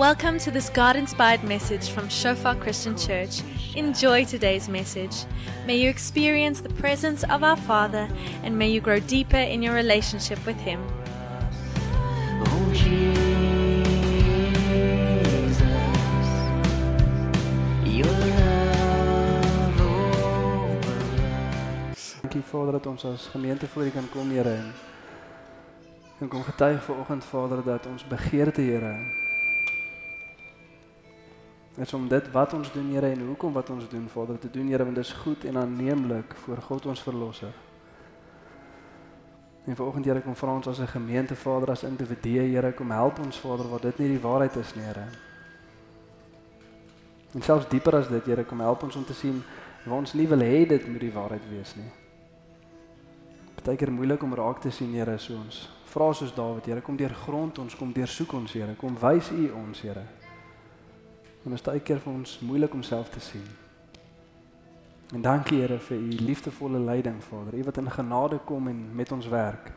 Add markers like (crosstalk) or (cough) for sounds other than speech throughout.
Welcome to this God inspired message from Shofar Christian Church. Enjoy today's message. May you experience the presence of our Father and may you grow deeper in your relationship with Him. Oh Jesus, your love overruns. Dankie Vader dat ons as gemeente voor U kan kom, Here. En en kom getuig vanoggend Vader dat ons begeerte, Here, is om dit wat ons doen, Here, en hoekom wat ons doen, Vader, te doen, Here, want dit is goed en aanneemlik voor God ons verlosser. En vanoggend, Here, kom vra ons as 'n gemeente, Vader, as individue, Here, kom help ons, Vader, waar dit nie die waarheid is nie, Here. En selfs dieper as dit, Here, kom help ons om te sien waar ons nie wil hê dit moet die waarheid wees nie. Partykeer moeilik om raak te sien, Here, so ons vra soos Dawid, Here, kom deur grond ons, kom deursoek ons, Here, kom wys U ons, Here. En is baie keer vir ons moeilik om self te sien. En dankie Here vir U liefdevolle leiding, Vader. U wat in genade kom en met ons werk.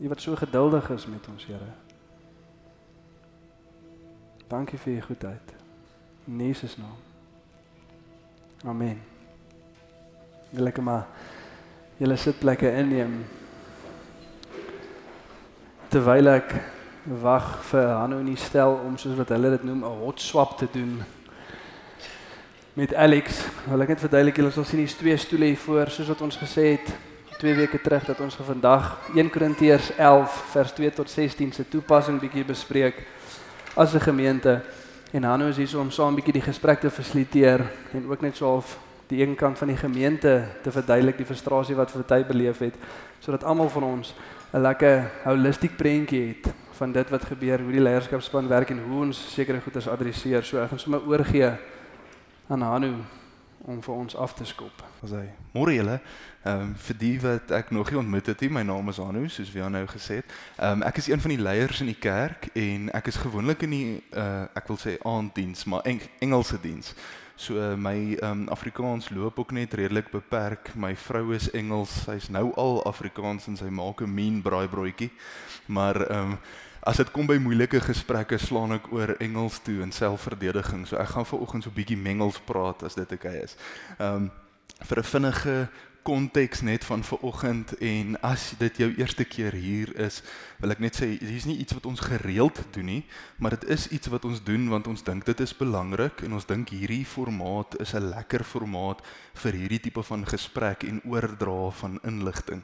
U wat so geduldig is met ons, Here. Dankie vir U goedheid. In Jesus naam. Amen. Lekker maar julle sitplekke inneem. Terwyl ek wag vir Hanno in die stel om soos wat hulle dit noem 'n hot swap te doen met Alex. Wil ek net verduidelik julle sal sien hier's twee stoele hier voor soos wat ons gesê het 2 weke terug dat ons vandag 1 Korintiërs 11 vers 2 tot 16 se toepassing bietjie bespreek as 'n gemeente en Hanno is hier om saam bietjie die gesprek te fasiliteer en ook net so half die een kant van die gemeente te verduidelik die frustrasie wat vir tyd beleef het sodat almal van ons 'n lekker holistiek prentjie het van dit wat gebeur, hoe die leierskapspan werk en hoe ons sekere goeders adresseer. So ek gaan sommer oorgee aan Hanu om vir ons af te skop. As hy môre julle, ehm um, vir die wat ek nog nie ontmoet het nie, my naam is Anu, soos wie nou gesê het. Ehm um, ek is een van die leiers in die kerk en ek is gewoonlik in die uh ek wil sê aanddiens, maar Eng Engelse diens. So uh, my ehm um, Afrikaans loop ook net redelik beperk. My vrou is Engels. Sy's nou al Afrikaans en sy maak 'n mean braaibroodjie. Maar ehm um, as dit kom by moeilike gesprekke, slaan ek oor Engels toe in selfverdediging. So ek gaan vanoggend so 'n bietjie mengels praat as dit oukei okay is. Ehm um, vir 'n vinnige konteks net van vanoggend en as dit jou eerste keer hier is, wil ek net sê hier's nie iets wat ons gereeld doen nie, maar dit is iets wat ons doen want ons dink dit is belangrik en ons dink hierdie formaat is 'n lekker formaat vir hierdie tipe van gesprek en oordra van inligting.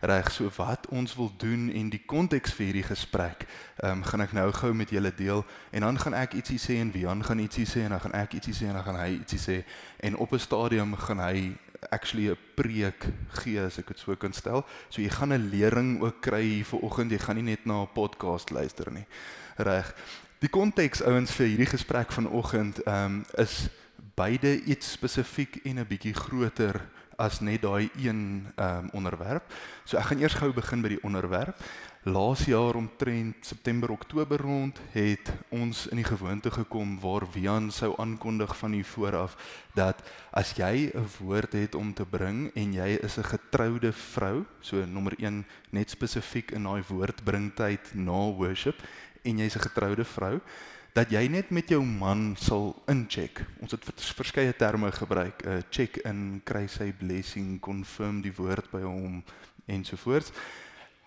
Reg, so wat ons wil doen en die konteks vir hierdie gesprek, ehm um, gaan ek nou gou met julle deel en dan gaan ek ietsie sê en Wian gaan ietsie sê en dan gaan ek ietsie sê en dan gaan hy ietsie sê en op 'n stadium gaan hy actually 'n preek gee as ek dit so kan stel. So jy gaan 'n lering ook kry hier vanoggend. Jy gaan nie net na 'n podcast luister nie. Reg. Die konteks ouens vir hierdie gesprek vanoggend ehm um, is beide iets spesifiek en 'n bietjie groter as net daai een ehm um, onderwerp. So ek gaan eers gou begin by die onderwerp. Laas jaar omtrent September Oktober rond het ons in die gewoonte gekom waar Wian sou aankondig van hier vooraf dat as jy 'n woord het om te bring en jy is 'n getroude vrou, so nommer 1 net spesifiek in daai woordbringtyd na worship en jy's 'n getroude vrou, dat jy net met jou man sal incheck. Ons het verskeie terme gebruik, 'n uh, check in, kry sy blessing, confirm die woord by hom ensovoorts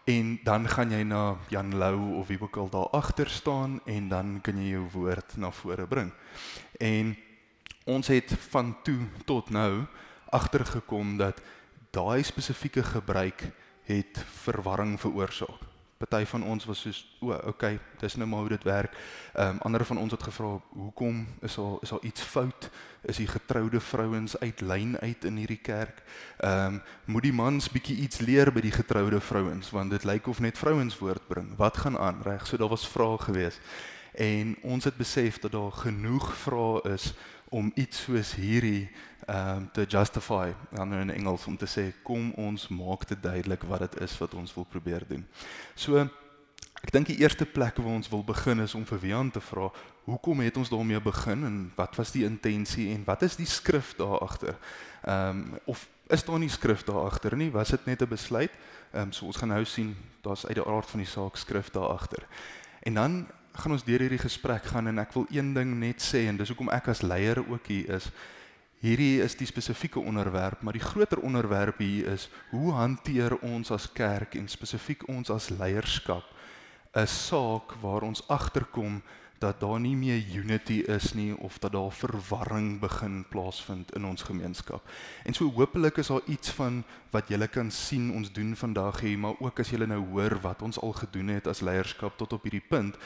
en dan gaan jy na Jan Lou of wie ook al daar agter staan en dan kan jy jou woord na vore bring. En ons het van toe tot nou agtergekom dat daai spesifieke gebruik het verwarring veroorsaak. Party van ons was soos o, okay, dis nou maar hoe dit werk. Ehm um, ander van ons het gevra, hoekom is al is al iets fout? Is die getroude vrouens uit lyn uit in hierdie kerk? Ehm um, moet die mans bietjie iets leer by die getroude vrouens want dit lyk of net vrouens woord bring. Wat gaan aan? Reg, so daar was vrae gewees. En ons het besef dat daar genoeg vrae is om iets soos hierdie ehm um, te justify dan in Engels om te sê kom ons maak dit duidelik wat dit is wat ons wil probeer doen. So ek dink die eerste plek waar ons wil begin is om vir Wian te vra hoekom het ons daarmee begin en wat was die intensie en wat is die skrif daar agter? Ehm um, of is daar nie skrif daar agter nie? Was dit net 'n besluit? Ehm um, so ons gaan nou sien daar's uit die aard van die saak skrif daar agter. En dan gaan ons deur hierdie gesprek gaan en ek wil een ding net sê en dis hoekom ek as leier ook hier is. Hierdie is die spesifieke onderwerp, maar die groter onderwerp hier is hoe hanteer ons as kerk en spesifiek ons as leierskap 'n saak waar ons agterkom dat daar nie meer unity is nie of dat daar verwarring begin plaasvind in ons gemeenskap. En so hopelik is daar iets van wat julle kan sien ons doen vandag hier, maar ook as julle nou hoor wat ons al gedoen het as leierskap tot op hierdie punt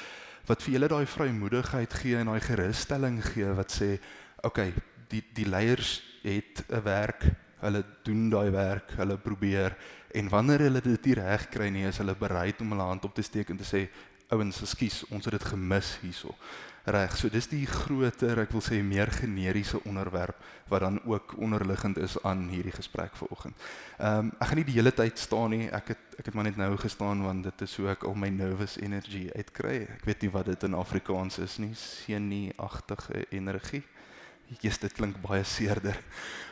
wat vir julle daai vrymoedigheid gee en daai gerusstelling gee wat sê, okay, die die leiers het 'n werk, hulle doen daai werk, hulle probeer en wanneer hulle dit nie reg kry nie, is hulle bereid om hulle hand op te steek en te sê, ouens, ekskuus, ons het dit gemis hierso. Reg, so dis die groter, ek wil sê meer generiese onderwerp wat dan ook onderliggend is aan hierdie gesprek vanoggend. Ehm um, ek gaan nie die hele tyd staan nie. Ek het ek het maar net nou gestaan want dit is hoe ek al my nervous energy uitkry. Ek weet nie wat dit in Afrikaans is nie. Senie-agtige energie. Jesus, dit klink baie seerder.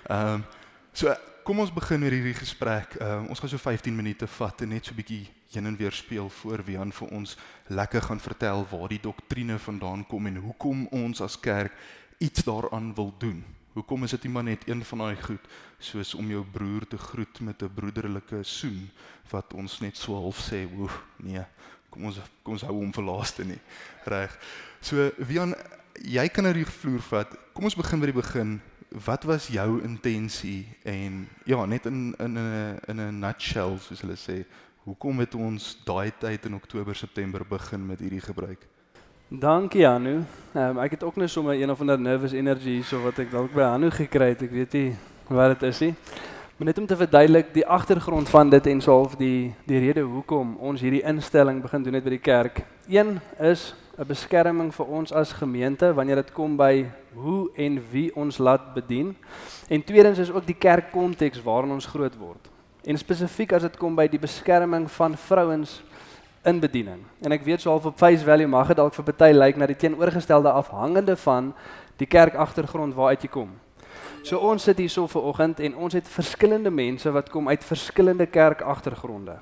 Ehm um, so kom ons begin met hierdie gesprek. Um, ons gaan so 15 minute vat en net so 'n bietjie heen en weer speel voor Wian vir ons lekker gaan vertel waar die doktrine vandaan kom en hoekom ons as kerk iets daaraan wil doen. Hoekom is dit nie maar net een van daai goed soos om jou broer te groet met 'n broederlike soen wat ons net so half sê, "Oef, nee, kom ons kom ons hou hom vir laaste nie." Reg. So Wian, jy kan nou die vloer vat. Kom ons begin by die begin. Wat was jou intensie en ja, net in in 'n in 'n nutshell soos hulle sê, Hoekom het ons daai tyd in Oktober September begin met hierdie gebruik? Dankie Anu. Um, ek het ook net sommer een of ander nervous energy so wat ek dalk by Anu gekry het. Ek weet nie wat dit is nie. Maar net om te verduidelik die agtergrond van dit en soof die die rede hoekom ons hierdie instelling begin doen het by die kerk. Een is 'n beskerming vir ons as gemeente wanneer dit kom by hoe en wie ons laat bedien. En tweedens is ook die kerkkonteks waarin ons groot word en spesifiek as dit kom by die beskerming van vrouens in bediening. En ek weet so half op face value mag dit dalk vir party lyk na die teenoorgestelde afhangende van die kerk agtergrond waaruit jy kom. So ons sit hier so ver oggend en ons het verskillende mense wat kom uit verskillende kerk agtergronde.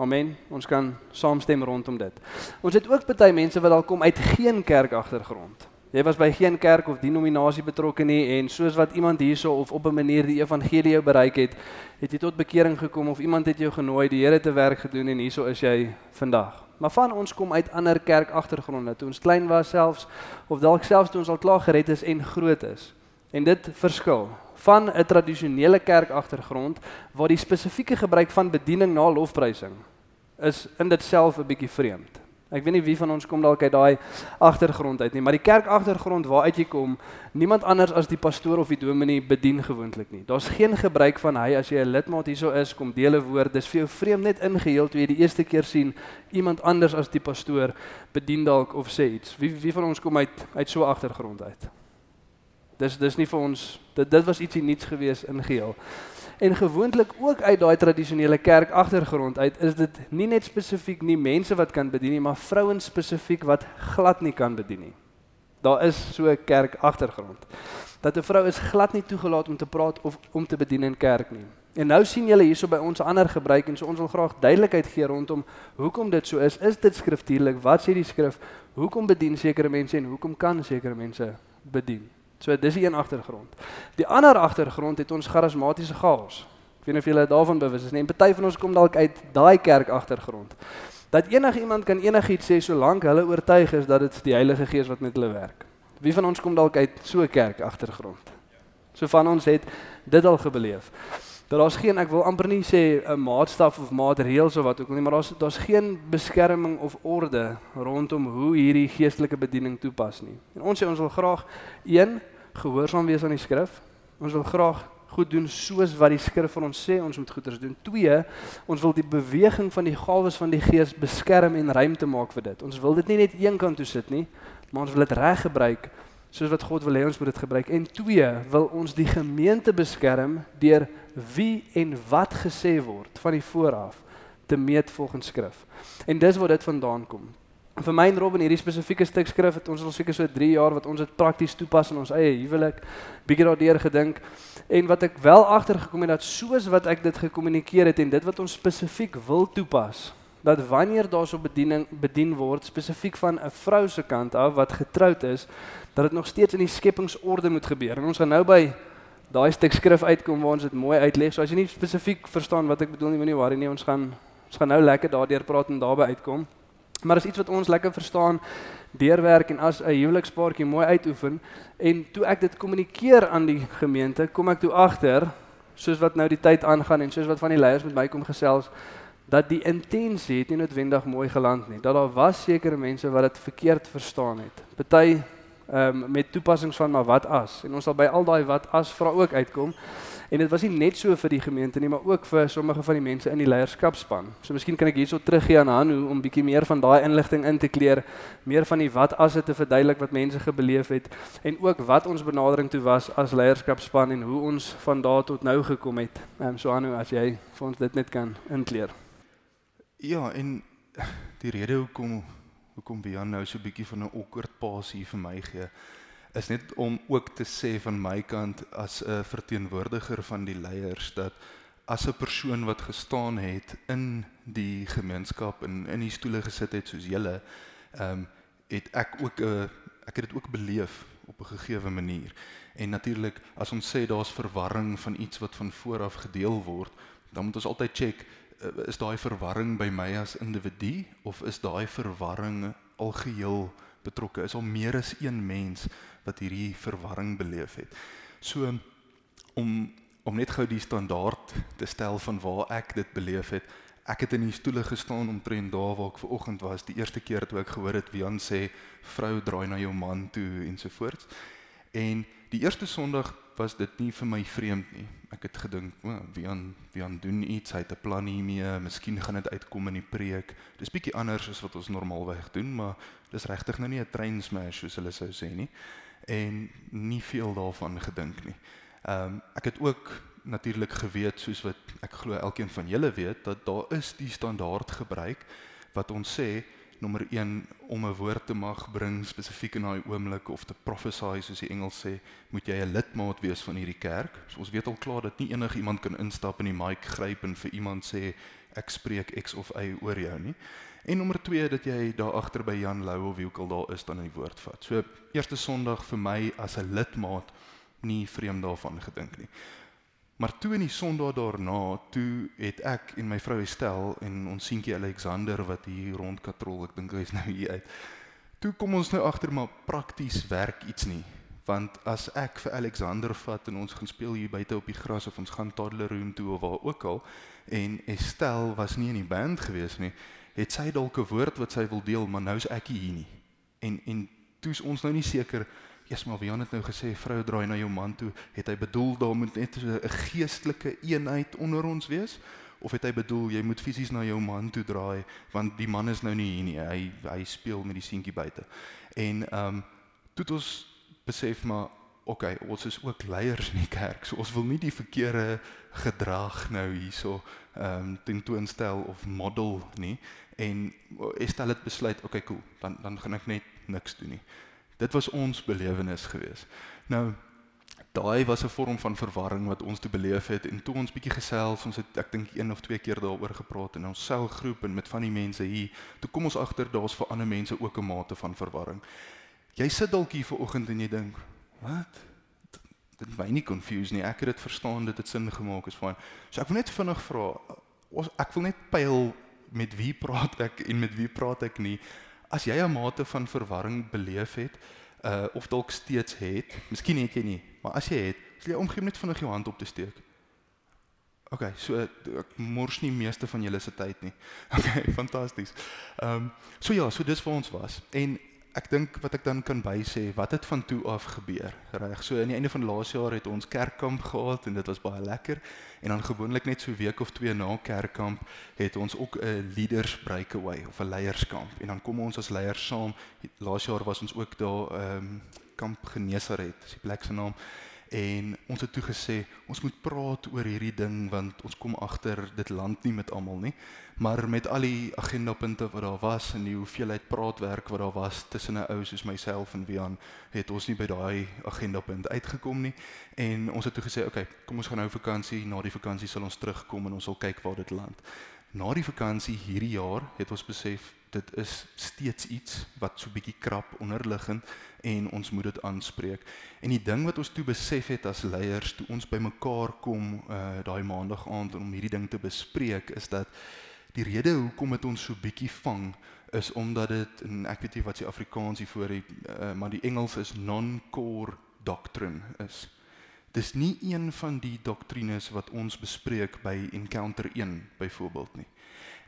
Amen. Ons kan saamstem rondom dit. Ons het ook party mense wat dalk kom uit geen kerk agtergrond. Jy was by geen kerk of denominasie betrokke nie en soos wat iemand hierso of op 'n manier die evangelie jou bereik het, het jy tot bekering gekom of iemand het jou genooi, die Here te werk gedoen en hierso is jy vandag. Maar van ons kom uit ander kerk agtergronde. Toe ons klein was selfs of dalk selfs toe ons al klaar gered is en groot is. En dit verskil van 'n tradisionele kerk agtergrond waar die spesifieke gebruik van bediening na lofprysing is in dit self 'n bietjie vreemd. Ek weet nie wie van ons kom dalk uit daai agtergrond uit nie, maar die kerk agtergrond waaruit jy kom, niemand anders as die pastoor of die dominee bedien gewoonlik nie. Daar's geen gebruik van hy as jy 'n lidmaat hierso is, kom deel 'n woord. Dis vir jou vreemd net ingeheel toe jy die eerste keer sien iemand anders as die pastoor bedien dalk of sê iets. Wie wie van ons kom uit uit so agtergrond uit? Dis dis nie vir ons dit dit was ietsie nuuts gewees ingeheel en gewoonlik ook uit daai tradisionele kerk agtergrond uit is dit nie net spesifiek nie mense wat kan bedien nie, maar vrouens spesifiek wat glad nie kan bedien nie. Daar is so 'n kerk agtergrond. Dat 'n vrou is glad nie toegelaat om te praat of om te bedien in kerk nie. En nou sien julle hierso by ons ander gebruik en so ons wil graag duidelikheid gee rondom hoekom dit so is. Is dit skriftuurlik? Wat sê die skrif? Hoekom bedien sekere mense en hoekom kan sekere mense bedien? So dis die een agtergrond. Die ander agtergrond het ons charismatiese chaos. Ek weet nie of julle daarvan bewus is nie. En party van ons kom dalk uit daai kerk agtergrond. Dat enige iemand kan enigiets sê solank hulle oortuig is dat dit die Heilige Gees wat met hulle werk. Wie van ons kom dalk uit so 'n kerk agtergrond? So van ons het dit al gebeleef dat daar's geen ek wil amper nie sê 'n maatstaf of maatreëls of wat ook al nie, maar daar's daar's geen beskerming of orde rondom hoe hierdie geestelike bediening toepas nie. En ons sê ons wil graag een gehoorsaam wees aan die skrif. Ons wil graag goed doen soos wat die skrif vir ons sê ons moet goeders doen. 2 Ons wil die beweging van die gawes van die Gees beskerm en ruimte maak vir dit. Ons wil dit nie net een kant toe sit nie, maar ons wil dit reg gebruik soos wat God wil hê ons moet dit gebruik. En 2 wil ons die gemeente beskerm deur wie en wat gesê word van die vooraf te meet volgens skrif. En dis waar dit vandaan kom. Vir my en Robin hierdie spesifieke stuk skrif het ons al seker so 3 jaar wat ons dit prakties toepas in ons eie huwelik. Bietjie daardeur gedink en wat ek wel agtergekom het dat soos wat ek dit gekommunikeer het en dit wat ons spesifiek wil toepas dat wanneer daar so bediening bedien word spesifiek van 'n vrou se kant af wat getroud is, dat dit nog steeds in die skepingsorde moet gebeur. En ons gaan nou by daai stuk skrif uitkom waar ons dit mooi uitleg. So as jy nie spesifiek verstaan wat ek bedoel nie, moenie worry nie, ons gaan ons gaan nou lekker daardeur praat en daarby uitkom. Maar is iets wat ons lekker verstaan deurwerk en as 'n huwelikspaartjie mooi uitoefen en toe ek dit kommunikeer aan die gemeente, kom ek toe agter soos wat nou die tyd aangaan en soos wat van die leiers met my kom gesels dat die intensie het nie noodwendig mooi geland nie. Dat daar was sekere mense wat dit verkeerd verstaan het. Party ehm um, met toepassings van maar wat as en ons sal by al daai wat as vra ook uitkom. En dit was nie net so vir die gemeente nie, maar ook vir sommige van die mense in die leierskapspan. So miskien kan ek hierso teruggee aan Hanu om bietjie meer van daai inligting in te kleer, meer van die wat as dit te verduidelik wat mense gebeleef het en ook wat ons benadering toe was as leierskapspan en hoe ons van daar tot nou gekom het. Ehm um, so Hanu, as jy vir ons dit net kan inkleer. Ja, en die rede hoekom hoekom Bian nou so 'n bietjie van 'n awkward paas hier vir my gee, is net om ook te sê van my kant as 'n verteenwoordiger van die leiers dat as 'n persoon wat gestaan het in die gemeenskap en in die stoele gesit het soos julle, ehm um, het ek ook 'n ek het dit ook beleef op 'n gegeewe manier. En natuurlik as ons sê daar's verwarring van iets wat van voor af gedeel word, dan moet ons altyd check Eh, is daai verwarring by my as individu of is daai verwarring algeheel betrokke? Is al meer as een mens wat hierdie verwarring beleef het. So om om net gou die standaard te stel van waar ek dit beleef het. Ek het in die stoele gestaan omtrent daar waar ek ver oggend was, die eerste keer toe ek gehoor het Wian sê vrou draai na jou man toe ensovoorts. En die eerste Sondag was dit nie vir my vreemd nie. Ek het gedink, "O, oh, wie aan wie aan doen iets, hy het 'n plan hiermee, miskien gaan dit uitkom in die preek." Dis bietjie anders as wat ons normaalweg doen, maar dis regtig nou nie 'n train smash soos hulle sou sê nie en nie veel daarvan gedink nie. Ehm um, ek het ook natuurlik geweet soos wat ek glo elkeen van julle weet dat daar is die standaard gebruik wat ons sê nommer 1 om 'n woord te mag bring spesifiek in daai oomblik of te prophesy soos die Engels sê, moet jy 'n lidmaat wees van hierdie kerk. So ons weet al klaar dat nie enige iemand kan instap in die mic gryp en vir iemand sê ek spreek X of Y oor jou nie. En nommer 2 dat jy daar agter by Jan Lou of wie ook al daar is dan in die woord vat. So eerste Sondag vir my as 'n lidmaat nie vreemd daarvan gedink nie. Maar toe in die Sondag daarna, toe het ek en my vrou Estel en ons seentjie Alexander wat hier rondkatrol, ek dink hy's nou hier uit. Toe kom ons nou agter maar prakties werk iets nie. Want as ek vir Alexander vat en ons gaan speel hier buite op die gras of ons gaan toddler room toe of waar ook al en Estel was nie in die band gewees nie, het sy dalk 'n woord wat sy wil deel, maar nou's ek hier nie. En en toe's ons nou nie seker Eers maar Jan het nou gesê vrou draai na jou man toe, het hy bedoel daar moet net 'n geestelike eenheid onder ons wees of het hy bedoel jy moet fisies na jou man toe draai want die man is nou nie hier nie. Hy hy speel met die seentjie buite. En ehm um, toe ons besef maar okay, ons is ook leiers in die kerk. So ons wil nie die verkeerde gedrag nou hierso ehm um, tentoonstel of model nie. En Estel het besluit, okay, cool, dan dan gaan ek net niks doen nie. Dit was ons belewenis geweest. Nou daai was 'n vorm van verwarring wat ons toe beleef het en toe ons bietjie gesels, ons het ek dink een of twee keer daaroor gepraat in ons selgroep en met van die mense hier. Toe kom ons agter daar's vir ander mense ook 'n mate van verwarring. Jy sit dalk hier vanoggend en jy dink, "Wat? Dit my nie confused nie. Ek het dit verstaan, dit het sin gemaak is fyn." So ek wil net vinnig vra, ek wil net pyl met wie praat ek en met wie praat ek nie as jy 'n mate van verwarring beleef het, uh of dalk steeds het, miskien het jy nie, maar as jy het, sal jy omgee net vinnig jou hand op te steek. OK, so ek mors nie meeste van julle se tyd nie. (laughs) OK, fantasties. Ehm um, so ja, so dis vir ons was. En ek dink wat ek dan kan bysê, wat het van toe af gebeur? Reg. So aan die einde van laas jaar het ons kerkkamp gehad en dit was baie lekker. En dan gewoonlik net so week of twee na kerkkamp het ons ook 'n leaders breakaway of 'n leierskamp. En dan kom ons as leiers saam. Laas jaar was ons ook daar ehm um, kamp Genesaret, dis die plek se naam. En ons het toe gesê ons moet praat oor hierdie ding want ons kom agter dit land nie met almal nie maar met al die agendapunte wat daar was en die hoeveelheid praatwerk wat daar was tussen 'n ou soos myself en Wian het ons nie by daai agendapunt uitgekom nie. En ons het toe gesê okay kom ons gaan nou vakansie na die vakansie sal ons terugkom en ons sal kyk waar dit land. Na die vakansie hierdie jaar het ons besef dit is steeds iets wat so bietjie krap onderliggend en ons moet dit aanspreek. En die ding wat ons toe besef het as leiers toe ons bymekaar kom uh daai maandag aand om hierdie ding te bespreek is dat die rede hoekom dit ons so bietjie vang is omdat dit en ek weet nie wat se Afrikaans hier voor die uh, maar die Engels is non-core doctrine is. Dis nie een van die doktrines wat ons bespreek by Encounter 1 byvoorbeeld nie.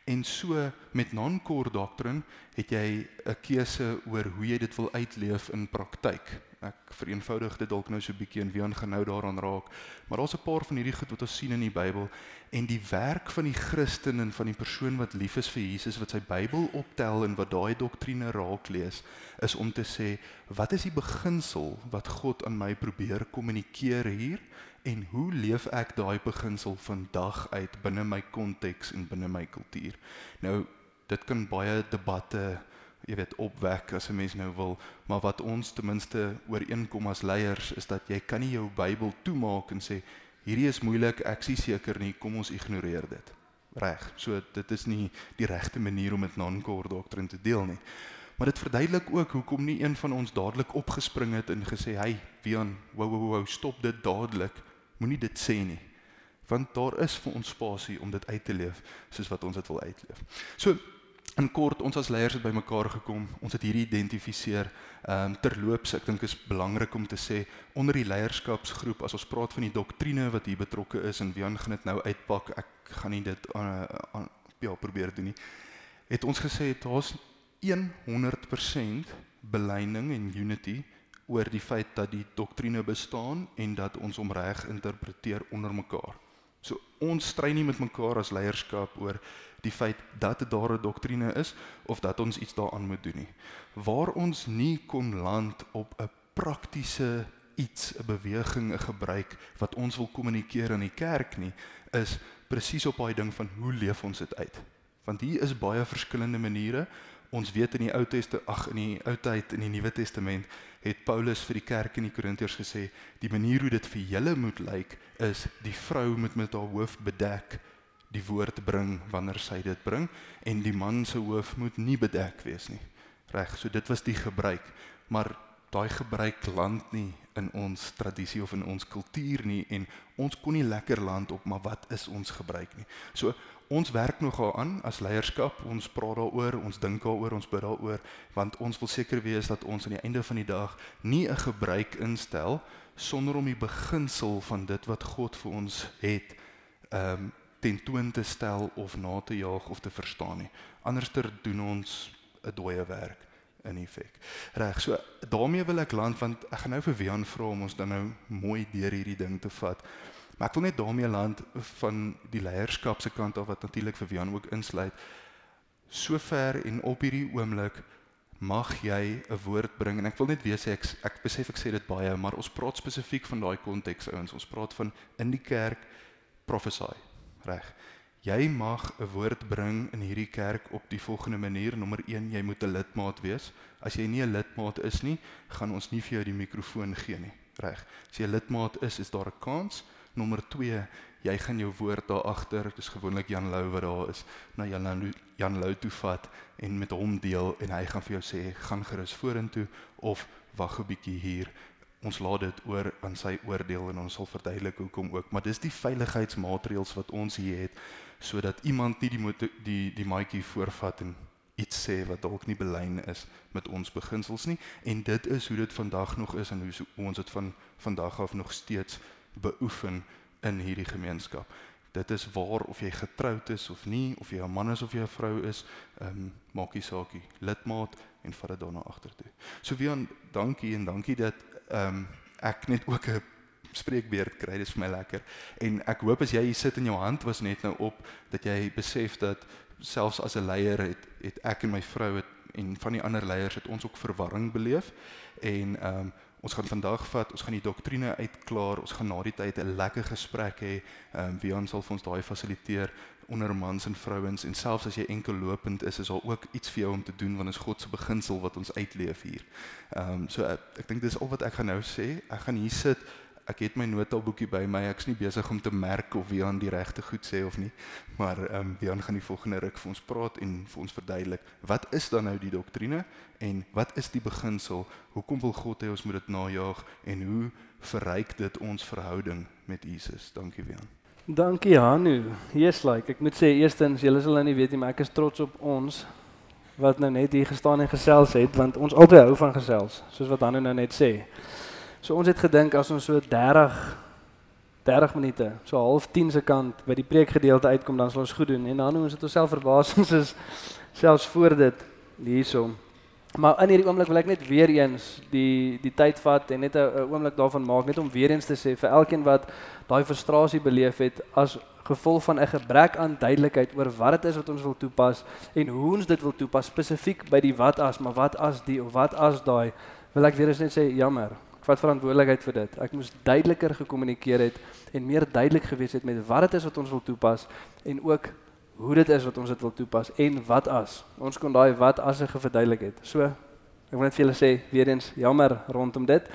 En so met non-core doctrine het jy 'n keuse oor hoe jy dit wil uitleef in praktyk. Ek vereenvoudig dit dalk nou so 'n bietjie en wie aan gaan nou daaraan raak. Maar daar's 'n paar van hierdie goed wat ons sien in die Bybel en die werk van die Christen en van die persoon wat lief is vir Jesus wat sy Bybel optel en wat daai doktrine raak lees is om te sê wat is die beginsel wat God aan my probeer kommunikeer hier en hoe leef ek daai beginsel vandag uit binne my konteks en binne my kultuur. Nou dit kan baie debatte jy weet opwek as 'n mens nou wil, maar wat ons ten minste ooreenkom as leiers is dat jy kan nie jou Bybel toemaak en sê hierdie is moeilik, ek sien seker nie, kom ons ignoreer dit. Reg. So dit is nie die regte manier om met non-core doktrine te deel nie. Maar dit verduidelik ook hoekom nie een van ons dadelik opgespring het en gesê, "Hey, Wian, wow wow wow, stop dit dadelik. Moenie dit sê nie." Want daar is vir ons spasie om dit uit te leef soos wat ons dit wil uitleef. So In kort, ons as leiers het bymekaar gekom. Ons het hierdie identifiseer. Ehm um, terloops, ek dink is belangrik om te sê onder die leierskapsgroep as ons praat van die doktrine wat hier betrokke is en Wian gaan dit nou uitpak. Ek gaan nie dit aan aan ja, probeer doen nie. Het ons gesê daar's 100% belyning en unity oor die feit dat die doktrine bestaan en dat ons hom reg interpreteer onder mekaar. So ons stry nie met mekaar as leierskap oor die feit dat daar 'n doktrine is of dat ons iets daaraan moet doen nie. Waar ons nie kon land op 'n praktiese iets, 'n beweging, 'n gebruik wat ons wil kommunikeer aan die kerk nie, is presies op daai ding van hoe leef ons dit uit? Want hier is baie verskillende maniere Ons weet in die Ou Testament, ag in die Ou Tyd en die Nuwe Testament het Paulus vir die kerk in die Korintiërs gesê, die manier hoe dit vir julle moet lyk is die vrou moet met haar hoof bedek die woord bring wanneer sy dit bring en die man se hoof moet nie bedek wees nie. Reg, so dit was die gebruik, maar daai gebruik land nie in ons tradisie of in ons kultuur nie en ons kon nie lekker land op maar wat is ons gebruik nie. So ons werk nog daaraan as leierskap. Ons praat daaroor, ons dink daaroor, ons bid daaroor want ons wil seker wees dat ons aan die einde van die dag nie 'n gebruik instel sonder om die beginsel van dit wat God vir ons het ehm um, tentoon te stel of na te jaag of te verstaan nie. Anderster doen ons 'n dooie werk in effek. Reg, so daarmee wil ek land want ek gaan nou vir Wian vra om ons dan nou mooi deur hierdie ding te vat. Maar ek wil net daarmee land van die leierskap se kant af wat natuurlik vir Wian ook insluit. Sover en op hierdie oomblik mag jy 'n woord bring en ek wil net weer sê ek ek besef ek sê dit baie, maar ons praat spesifiek van daai konteks ouens. Ons praat van in die kerk prophesy. Reg. Jy mag 'n woord bring in hierdie kerk op die volgende manier. Nommer 1, jy moet 'n lidmaat wees. As jy nie 'n lidmaat is nie, gaan ons nie vir jou die mikrofoon gee nie. Reg. As jy 'n lidmaat is, is daar 'n kans Nommer 2, jy gaan jou woord daar agter, dis gewoonlik Jan Lou wat daar is, na Jan Lou, Jan Lou toe vat en met hom deel en hy gaan vir jou sê, gaan gerus vorentoe of wag 'n bietjie hier. Ons laat dit oor aan sy oordeel en ons sal verduidelik hoekom ook, maar dis die veiligheidsmaatreëls wat ons hier het sodat iemand nie die motor, die die maatjie voorvat en iets sê wat dalk nie belyn is met ons beginsels nie en dit is hoe dit vandag nog is en hoe ons dit van vandag af nog steeds beoefen in hierdie gemeenskap. Dit is waar of jy getroud is of nie, of jy 'n man is of jy 'n vrou is, ehm um, maak nie saak nie. Lidmaat en vat dit daarna agtertoe. So Wian, dankie en dankie dat ehm um, ek net ook 'n spreekbeurt kry. Dit is vir my lekker. En ek hoop as jy hier sit en jou hand was net nou op dat jy besef dat selfs as 'n leier het het ek en my vrou het en van die ander leiers het ons ook verwarring beleef en ehm um, Ons gaan vandag vat, ons gaan die doktrine uitklaar, ons gaan na die tyd 'n lekker gesprek hê. Ehm um, Wian sal vir ons daai fasiliteer onder mans en vrouens en selfs as jy enkel lopend is, is daar ook iets vir jou om te doen want is God se beginsel wat ons uitleef hier. Ehm um, so ek, ek dink dis al wat ek gaan nou sê. Ek gaan hier sit ek het my notaboekie by my. Ek's nie besig om te merk of Wian die regte goed sê of nie. Maar ehm um, Wian gaan die volgende ruk vir ons praat en vir ons verduidelik wat is dan nou die doktrine en wat is die beginsel? Hoekom wil God hê ons moet dit najag en hoe verryk dit ons verhouding met Jesus? Dankie Wian. Dankie Hanu. Yes like, ek moet sê eerstens, julle sal nou nie weet nie, maar ek is trots op ons wat nou net hier gestaan en gesels het want ons altyd hou van gesels, soos wat Hanu nou net sê. So ons het gedink as ons so 30 30 minute, so half 10 se kant by die preekgedeelte uitkom, dan sal ons goed doen. En dan ons het onsself verbaas, (laughs) ons is selfs voor dit hierso. Maar in hierdie oomblik wil ek net weer eens die die tyd vat en net 'n oomblik daarvan maak net om weer eens te sê vir elkeen wat daai frustrasie beleef het as gevolg van 'n gebrek aan duidelikheid oor wat dit is wat ons wil toepas en hoe ons dit wil toepas spesifiek by die wat as, maar wat as die of wat as daai, wil ek weer eens net sê jammer vat verantwoordelikheid vir dit. Ek moes duideliker gekommunikeer het en meer duidelik gewees het met wat dit is wat ons wil toepas en ook hoe dit is wat ons dit wil toepas en wat as. Ons kon daai wat as ge verduidelik het. So ek wil net vir julle sê weer eens jammer rondom dit.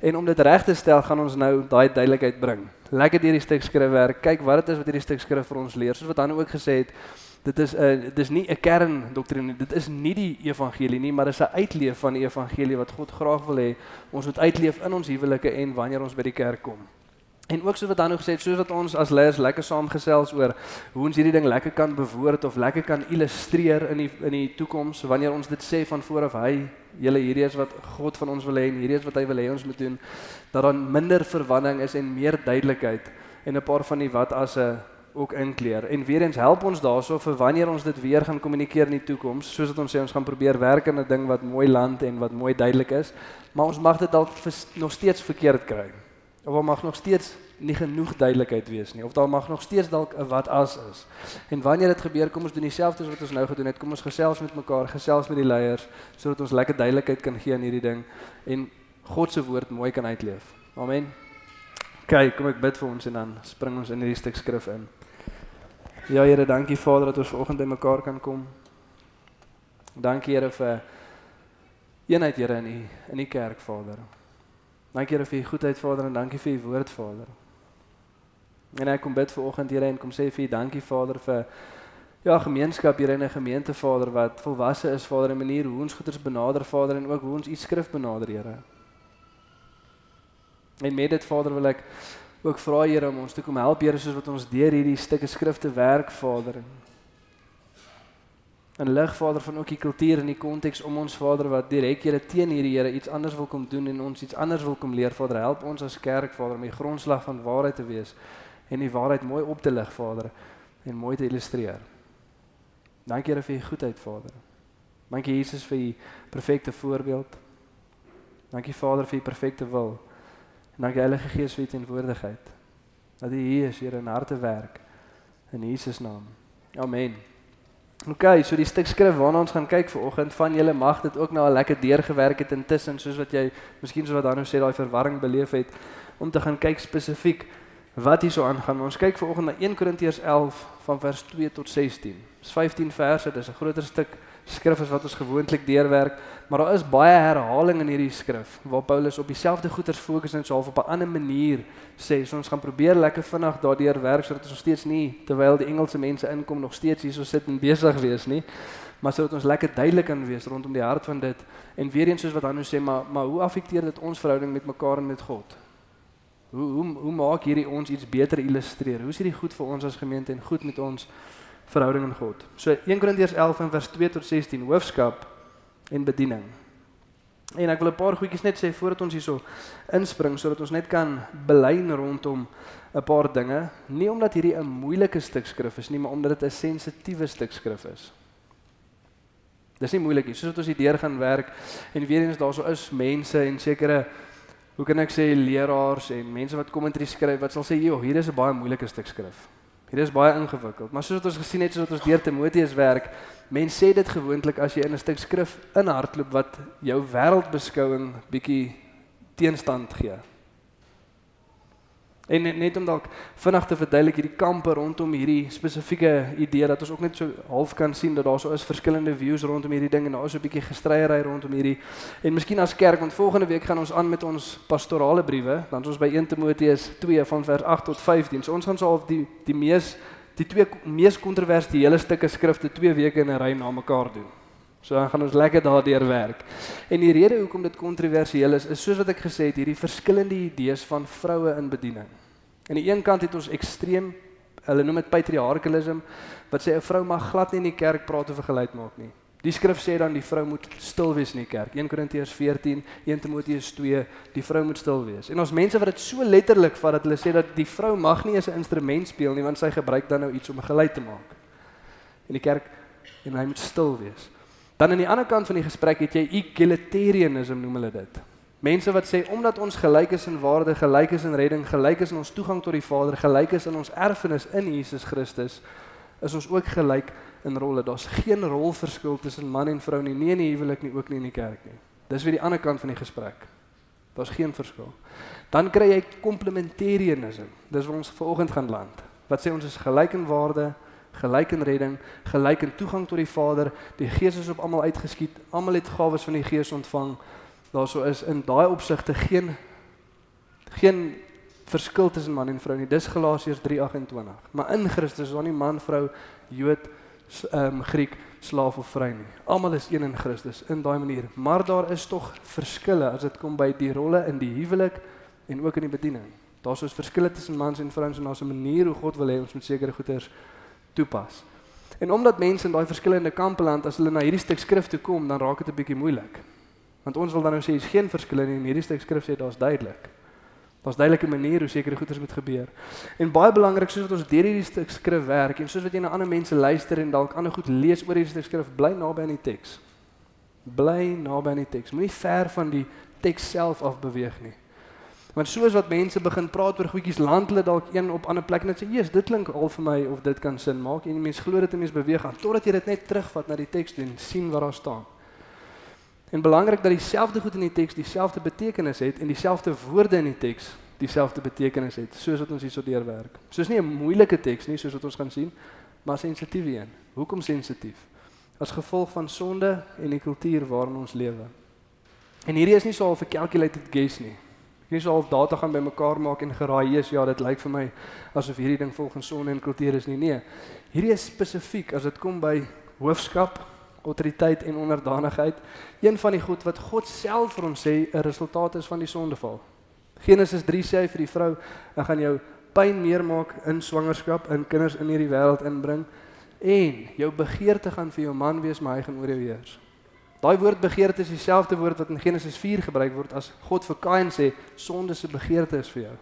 En om dit reg te stel, gaan ons nou daai duidelikheid bring. Lekker hierdie stuk skrifwerk. Kyk wat dit is wat hierdie stuk skrif vir ons leer. Soos wat dan ook gesê het, dit is 'n dit is nie 'n kerndoktrin dit is nie die evangelie nie maar dit is 'n uitleef van die evangelie wat God graag wil hê ons moet uitleef in ons huwelike en wanneer ons by die kerk kom en ook soos wat dan nog gesê het soos wat ons as leiers lekker saamgesels oor hoe ons hierdie ding lekker kan bewoord of lekker kan illustreer in die in die toekoms wanneer ons dit sê van voor af hy julle hierdie is wat God van ons wil hê en hierdie is wat hy wil hê ons moet doen dat dan minder verwarring is en meer duidelikheid en 'n paar van die wat as 'n ook inkleer. En weer eens help ons daarso vir wanneer ons dit weer gaan kommunikeer in die toekoms, soos wat ons sê ons gaan probeer werk aan 'n ding wat mooi land en wat mooi duidelik is, maar ons mag dit dalk nog steeds verkeerd kry. Of daar mag nog steeds nie genoeg duidelikheid wees nie of daar mag nog steeds dalk 'n wat as is. En wanneer dit gebeur, kom ons doen dieselfde as wat ons nou gedoen het. Kom ons gesels met mekaar, gesels met die leiers sodat ons lekker duidelikheid kan gee aan hierdie ding en God se woord mooi kan uitleef. Amen. Kyk, kom ek bid vir ons en dan spring ons in hierdie stuk skrif in. Ja Here, dankie Vader dat ons vanoggend by mekaar kan kom. Dankie Here vir eenheid Here in die in die kerk Vader. Dankie Here vir u goedheid Vader en dankie vir u woord Vader. En ek kom bid vanoggend Here en kom sê vir u dankie Vader vir ja, gemeenskap hier in 'n gemeente Vader wat volwasse is Vader in manier hoe ons goeders benader Vader en ook hoe ons u skrif benader Here. En met dit Vader wil ek ook vra Here om ons te kom help Here soos wat ons deur hierdie stukke skrifte werk Vader. En lig Vader van ook die kultuur en die konteks om ons Vader wat direk Here teen hierdie Here iets anders wil kom doen en ons iets anders wil kom leer Vader help ons as kerk Vader om die grondslag van waarheid te wees en die waarheid mooi op te lig Vader en mooi te illustreer. Dankie Here vir u goedheid Vader. Dankie Jesus vir u perfekte voorbeeld. Dankie Vader vir u perfekte wil. En dankie Heilige Gees vir u teenwoordigheid. Dat u hier is, Here, in harte werk in Jesus naam. Amen. OK, so die stuk skrif waarna ons gaan kyk vanoggend van julle mag dit ook nou al lekker deurgewerk het intussen soos wat jy miskien soos wat dan nou sê daai verwarring beleef het om te gaan kyk spesifiek wat hierso aangaan. Ons kyk vanoggend na 1 Korintiërs 11 van vers 2 tot 16. Dis 15 verse, dis 'n groter stuk skrif as wat ons gewoonlik deurwerk, maar daar is baie herhaling in hierdie skrif waar Paulus op dieselfde goeters fokus en so half op 'n ander manier sê. So ons gaan probeer lekker vinnig daardeur werk sodat ons nog steeds nie terwyl die Engelse mense inkom nog steeds hierso sit en besig wees nie, maar sodat ons lekker duidelik kan wees rondom die hart van dit. En weer eens soos wat Hanno sê, maar maar hoe affekteer dit ons verhouding met mekaar en met God? Hoe hoe hoe maak hierdie ons iets beter illustreer? Hoe is hierdie goed vir ons as gemeente en goed met ons verhouding in God. So 1 Korintiërs 11 en vers 2 tot 16 hoofskap en bediening. En ek wil 'n paar goedjies net sê voordat ons hierso inspring sodat ons net kan belyn rondom 'n paar dinge, nie omdat hierdie 'n moeilike stuk skrif is nie, maar omdat dit 'n sensitiewe stuk skrif is. Dis nie moeilik nie, soos wat ons hier deur gaan werk en weer eens daarso is mense en sekere hoe kan ek sê leraars en mense wat kommentaar skryf wat sal sê, "Joh, hier is 'n baie moeilike stuk skrif." Hier is baie ingewikkeld, maar soos wat ons gesien het soos wat ons deur Timoteus werk, mense sê dit gewoonlik as jy in 'n stuk skrif inhardloop wat jou wêreldbeskouing bietjie teenstand gee. En net, net om dalk vinnig te verduidelik hierdie kampe rondom hierdie spesifieke idee dat ons ook net so half kan sien dat daar so is verskillende views rondom hierdie ding en daar is so 'n bietjie gestryery rondom hierdie en miskien as kerk want volgende week gaan ons aan met ons pastorale briewe dan is ons by 1 Timoteus 2 van vers 8 tot 15. So ons gaan so half die die mees die twee mees kontroversiële stukke skrifte twee weke in 'n ry na mekaar doen. So dan gaan ons lekker daardeur werk. En die rede hoekom dit kontroversieel is, is soos wat ek gesê het, hierdie verskillende idees van vroue in bediening. Aan die een kant het ons ekstreem, hulle noem dit patriarchalism, wat sê 'n vrou mag glad nie in die kerk praat of geleid maak nie. Die skrif sê dan die vrou moet stil wees in die kerk. 1 Korintiërs 14, 1 Timoteus 2, die vrou moet stil wees. En ons mense wat dit so letterlik vat dat hulle sê dat die vrou mag nie eens 'n instrument speel nie want sy gebruik dan nou iets om 'n geluid te maak. In die kerk en hy moet stil wees. Dan aan die ander kant van die gesprek het jy egalitarianism noem hulle dit. Mense wat sê omdat ons gelyk is in waarde, gelyk is in redding, gelyk is in ons toegang tot die Vader, gelyk is in ons erfenis in Jesus Christus, is ons ook gelyk in rolle. Daar's geen rolverskil tussen man en vrou nie, nie in die huwelik nie, ook nie in die kerk nie. Dis weer die ander kant van die gesprek. Daar's geen verskil. Dan kry jy complementarianism. Dis waar ons vanoggend gaan land. Wat sê ons is gelyk in waarde, gelyk in redding, gelyk in toegang tot die Vader. Die Gees is op almal uitgeskiet. Almal het gawes van die Gees ontvang. Daarso is in daai opsigte geen geen verskil tussen man en vrou nie. Dis Galasiërs 3:28. Maar in Christus is daar nie man, vrou, Jood, ehm um, Griek, slaaf of vry nie. Almal is een in Christus in daai manier. Maar daar is tog verskille as dit kom by die rolle in die huwelik en ook in die bediening. Daar's soos verskille tussen mans en vrouens en daar's 'n manier hoe God wil hê ons moet sekere goeders toepas. En omdat mense in daai verskillende kampe land as hulle na hierdie stuk skrif toe kom, dan raak dit 'n bietjie moeilik. Want ons wil dan nou sê is geen verskille nie en hierdie stuk skrif sê daar's duidelik. Daar's duidelike maniere hoe sekere goeders moet gebeur. En baie belangrik soos wat ons deur hierdie stuk skrif werk en soos wat jy na ander mense luister en dalk ander goed lees oor hierdie stuk skrif, bly naby aan die teks. Bly naby aan die teks. Moenie ver van die teks self af beweeg nie. Want soos wat mense begin praat oor goedjies land hulle dalk een op ander plek net sê, "Jesus, dit klink al vir my of dit kan sin maak." En mense glo dit en mense beweeg aan totdat jy dit net terugvat na die teks toe en sien wat daar staan. En belangrik dat dieselfde goed in die teks dieselfde betekenis het en dieselfde woorde in die teks dieselfde betekenis het, soos wat ons hierso deurwerk. Soos nie 'n moeilike teks nie, soos wat ons gaan sien, maar sensitief een. Hoekom sensitief? As gevolg van sonde en die kultuur waarin ons lewe. En hierdie is nie so 'n calculated guess nie. Nie so half data gaan bymekaar maak en geraai is ja, dit lyk vir my asof hierdie ding volgens sonde en kultuur is nie. Nee. Hierdie is spesifiek as dit kom by hoofskap, autoriteit en onderdanigheid. Een van die goed wat God self vir ons sê 'n resultaat is van die sondeval. Genesis 3 sê hy vir die vrou, ek gaan jou pyn meer maak in swangerskap, in kinders in hierdie wêreld inbring en jou begeerte gaan vir jou man wees, maar hy gaan oor jou heers. Daai woord begeerte is dieselfde woord wat in Genesis 4 gebruik word as God vir Kain sê sonde se begeerte is vir jou.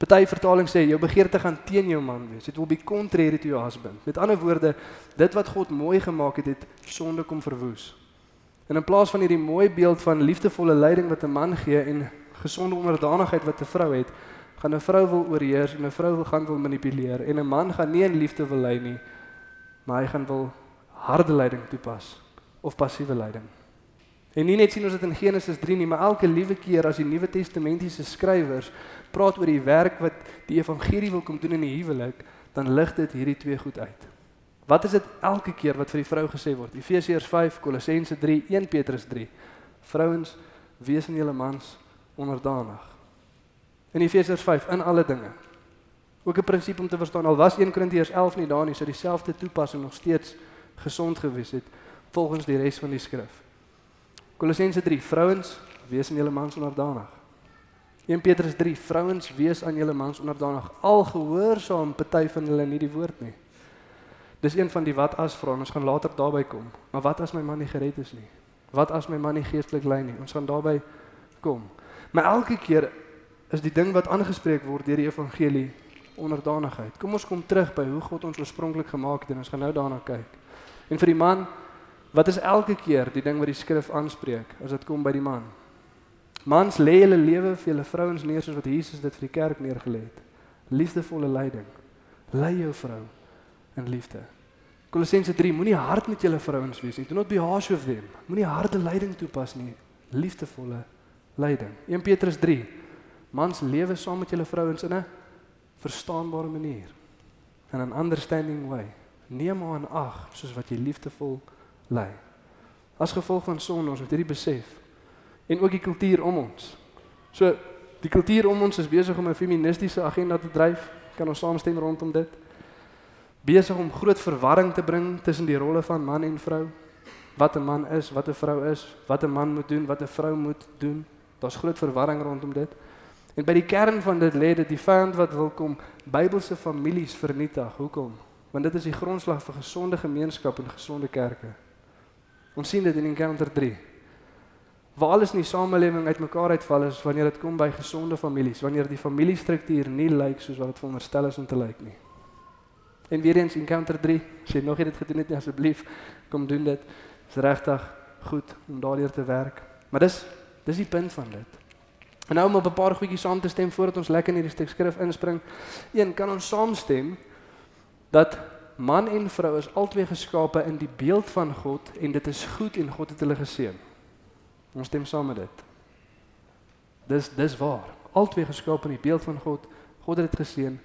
Party vertaling sê jou begeerte gaan teen jou man wees. It will be contrary to your husband. Met ander woorde, dit wat God mooi gemaak het, het sonde kom verwoes. En in plaas van hierdie mooi beeld van liefdevolle leiding wat 'n man gee en gesonde onderdanigheid wat 'n vrou het, gaan 'n vrou wil oorheers en 'n vrou wil gaan wil manipuleer en 'n man gaan nie in liefde wil lei nie, maar hy gaan wil harde leiding toepas of passiewe leiding. En nie net sien ons dit in Genesis 3 nie, maar elke liewe keer as die Nuwe Testamentiese skrywers praat oor die werk wat die evangelie wil kom doen in die huwelik, dan lig dit hierdie twee goed uit. Wat is dit elke keer wat vir die vrou gesê word? Efesiërs 5, Kolossense 3, 1 Petrus 3. Vrouens, wees aan julle mans onderdanig. In Efesiërs 5 in alle dinge. Ook 'n prinsipie om te verstaan. Al was 1 Korintiërs 11 nie daar nie, sou dieselfde toepassing nog steeds gesond gewees het volgens die res van die skrif. Kolossense 3: Vrouens, wees aan julle mans onderdanig. 1 Petrus 3: Vrouens, wees aan julle mans onderdanig. Al gehoorsaam party van hulle nie die woord nie. Dis een van die wat as vrae. Ons gaan later daarby kom. Maar wat as my man nie gered is nie? Wat as my man nie geestelik lei nie? Ons gaan daarby kom. Maar elke keer is die ding wat aangespreek word deur die evangelie onderdanigheid. Kom ons kom terug by hoe God ons oorspronklik gemaak het en ons gaan nou daarna kyk. En vir die man Wat is elke keer die ding wat die skrif aanspreek as dit kom by die man? Mans lê hulle lewe vir hulle vrouens neer soos wat Jesus dit vir die kerk neergelê het. Liefdevolle leiding. Lei jou vrou in liefde. Kolossense 3 moenie hard met julle vrouens wees nie. Do not be harsh with them. Moenie harde leiding toepas nie. Liefdevolle leiding. 1 Petrus 3 Mans lewe saam met julle vrouens in 'n verstaanbare manier. In 'n understanding way. Neem haar in ag soos wat jy liefdevol lei. As gevolg van sonde ons moet hierdie besef en ook die kultuur om ons. So die kultuur om ons is besig om 'n feministiese agenda te dryf. Kan ons saamstem rondom dit? Besig om groot verwarring te bring tussen die rolle van man en vrou. Wat 'n man is, wat 'n vrou is, wat 'n man moet doen, wat 'n vrou moet doen. Daar's groot verwarring rondom dit. En by die kern van dit lê dit die vyand wat wil kom Bybelse families vernietig. Hoekom? Want dit is die grondslag vir gesonde gemeenskap en gesonde kerke. Ons sien dit in Encounter 3. Waar alles in die samelewing uitmekaar uitval is wanneer dit kom by gesonde families, wanneer die familiestruktuur nie lyk soos wat dit veronderstel is om te lyk nie. En weer eens Encounter 3, as jy nog nie dit gedoen het nie, asseblief kom doen dit. Dit is regtig goed om daardeur te werk. Maar dis dis die punt van dit. En nou om op 'n paar goedjies saam te stem voordat ons lekker in hierdie stuk skrif inspring. Een, kan ons saamstem dat man en vrou is albei geskape in die beeld van God en dit is goed en God het hulle geseën. Ons stem saam met dit. Dis dis waar. Albei geskape in die beeld van God. God het dit geseën.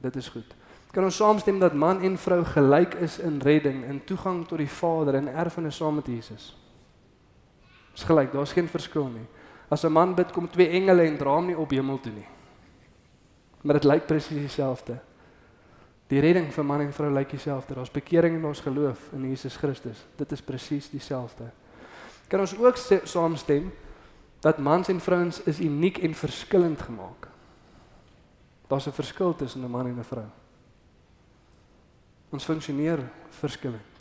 Dit is goed. Kan ons saamstem dat man en vrou gelyk is in redding en toegang tot die Vader en erfenis saam met Jesus? Dis gelyk, daar's geen verskil nie. As 'n man bid, kom twee engele en dra hom nie op hemel toe nie. Maar dit lyk presies dieselfde. Die redding vir man en vrou lyk dieselfde. Daar's bekering en ons geloof in Jesus Christus. Dit is presies dieselfde. Kan ons ook saamstem dat mans en vrouens is uniek en verskillend gemaak? Daar's 'n verskil tussen 'n man en 'n vrou. Ons funksioneer verskillend.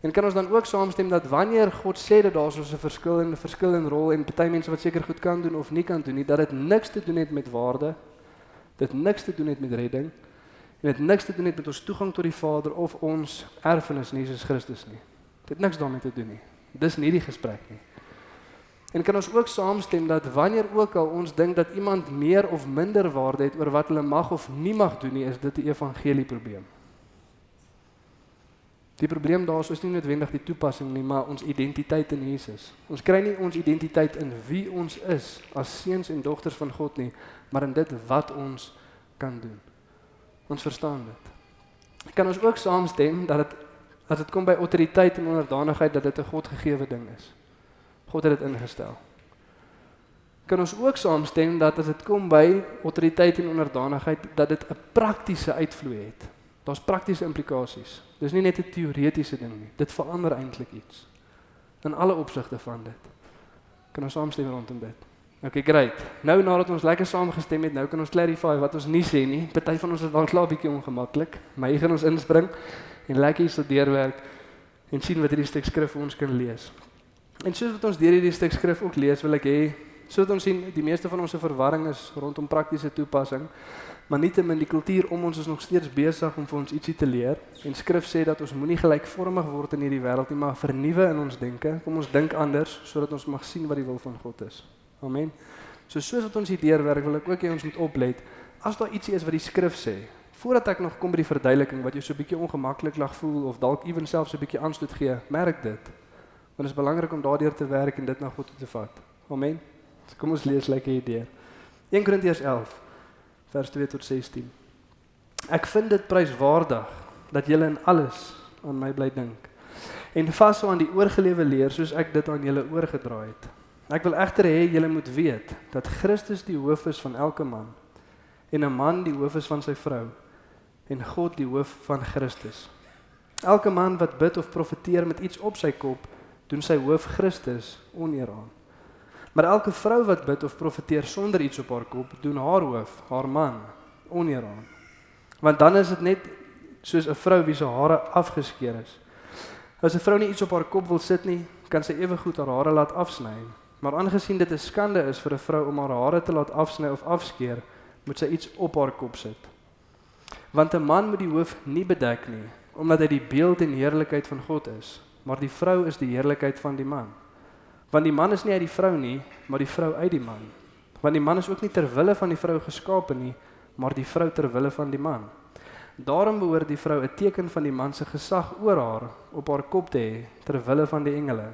En kan ons dan ook saamstem dat wanneer God sê dat daar so 'n verskil en 'n verskil in rol en party mense wat seker goed kan doen of nie kan doen nie, dat dit niks te doen het met waarde, dit niks te doen het met redding en dit niks te doen het met ons toegang tot die Vader of ons erfenis in Jesus Christus nie. Dit niks daarmee te doen nie. Dis nie die gesprek nie. En kan ons ook saamstem dat wanneer ook al ons dink dat iemand meer of minder waarde het oor wat hulle mag of nie mag doen nie, is dit 'n evangelie probleem. Die probleem daar is nie noodwendig die toepassing nie, maar ons identiteit in Jesus. Ons kry nie ons identiteit in wie ons is as seuns en dogters van God nie, maar in dit wat ons kan doen. Ons verstaan dit. Kan ons ook saamstem dat dit as dit kom by autoriteit en onderdanigheid dat dit 'n Godgegewe ding is. God het dit ingestel. Kan ons ook saamstem dat as dit kom by autoriteit en onderdanigheid dat dit 'n praktiese uitvloei het. Daar's praktiese implikasies. Dis nie net 'n teoretiese ding nie. Dit verander eintlik iets in alle opsigte van dit. Kan ons saamstem rondom dit? Okay, great. Nou nadat ons lekker saamgestem het, nou kan ons clarify wat ons nie sê nie. Party van ons is dalk klaar bietjie ongemaklik, maar hier gaan ons inspring en lekker hier deurwerk en sien wat hierdie stuk skrif vir ons kan lees. En soos wat ons deur hierdie stuk skrif ook lees, wil ek hê sodat ons sien die meeste van ons se verwarring is rondom praktiese toepassing. Maar nietemin die kultuur om ons is nog steeds besig om vir ons ietsie te leer. En skrif sê dat ons moenie gelykvormig word in hierdie wêreld nie, maar vernuwe in ons denke. Kom ons dink anders sodat ons mag sien wat die wil van God is. Amen. So soos wat ons hier deurwerk, wil ek ook hê ons moet oplet as daar ietsie is wat die skrif sê. Voordat ek nog kom by die verduideliking wat jou so 'n bietjie ongemaklik laat voel of dalk ewen selfs 'n bietjie aanstoot gee, merk dit. Want dit is belangrik om daardeur te werk en dit na God toe te vat. Amen. So kom ons lees lekker hierdeur. 1 Korintiërs 11 vers 2 tot 16. Ek vind dit pryswaardig dat julle in alles aan my bly dink en vashou aan die oorgelewe leer soos ek dit aan julle oorgedra het. Ek wil egter hê julle moet weet dat Christus die hoof is van elke man en 'n man die hoof is van sy vrou en God die hoof van Christus. Elke man wat bid of profeteer met iets op sy kop, doen sy hoof Christus oneer aan. Maar elke vrou wat bid of profeteer sonder iets op haar kop, doen haar hoof, haar man, oneer aan. Want dan is dit net soos 'n vrou wie se hare afgeskeer is. As 'n vrou nie iets op haar kop wil sit nie, kan sy ewe goed haar hare laat afsny. Maar aangesien dit 'n skande is vir 'n vrou om haar hare te laat afsny of afskeer, moet sy iets op haar kop sit. Want 'n man moet die hoof nie bedek nie, omdat hy die beeld en heerlikheid van God is, maar die vrou is die heerlikheid van die man. Want die man is nie uit die vrou nie, maar die vrou uit die man. Want die man is ook nie ter wille van die vrou geskape nie, maar die vrou ter wille van die man. Daarom behoort die vrou 'n teken van die man se gesag oor haar op haar kop te hê ter wille van die engele.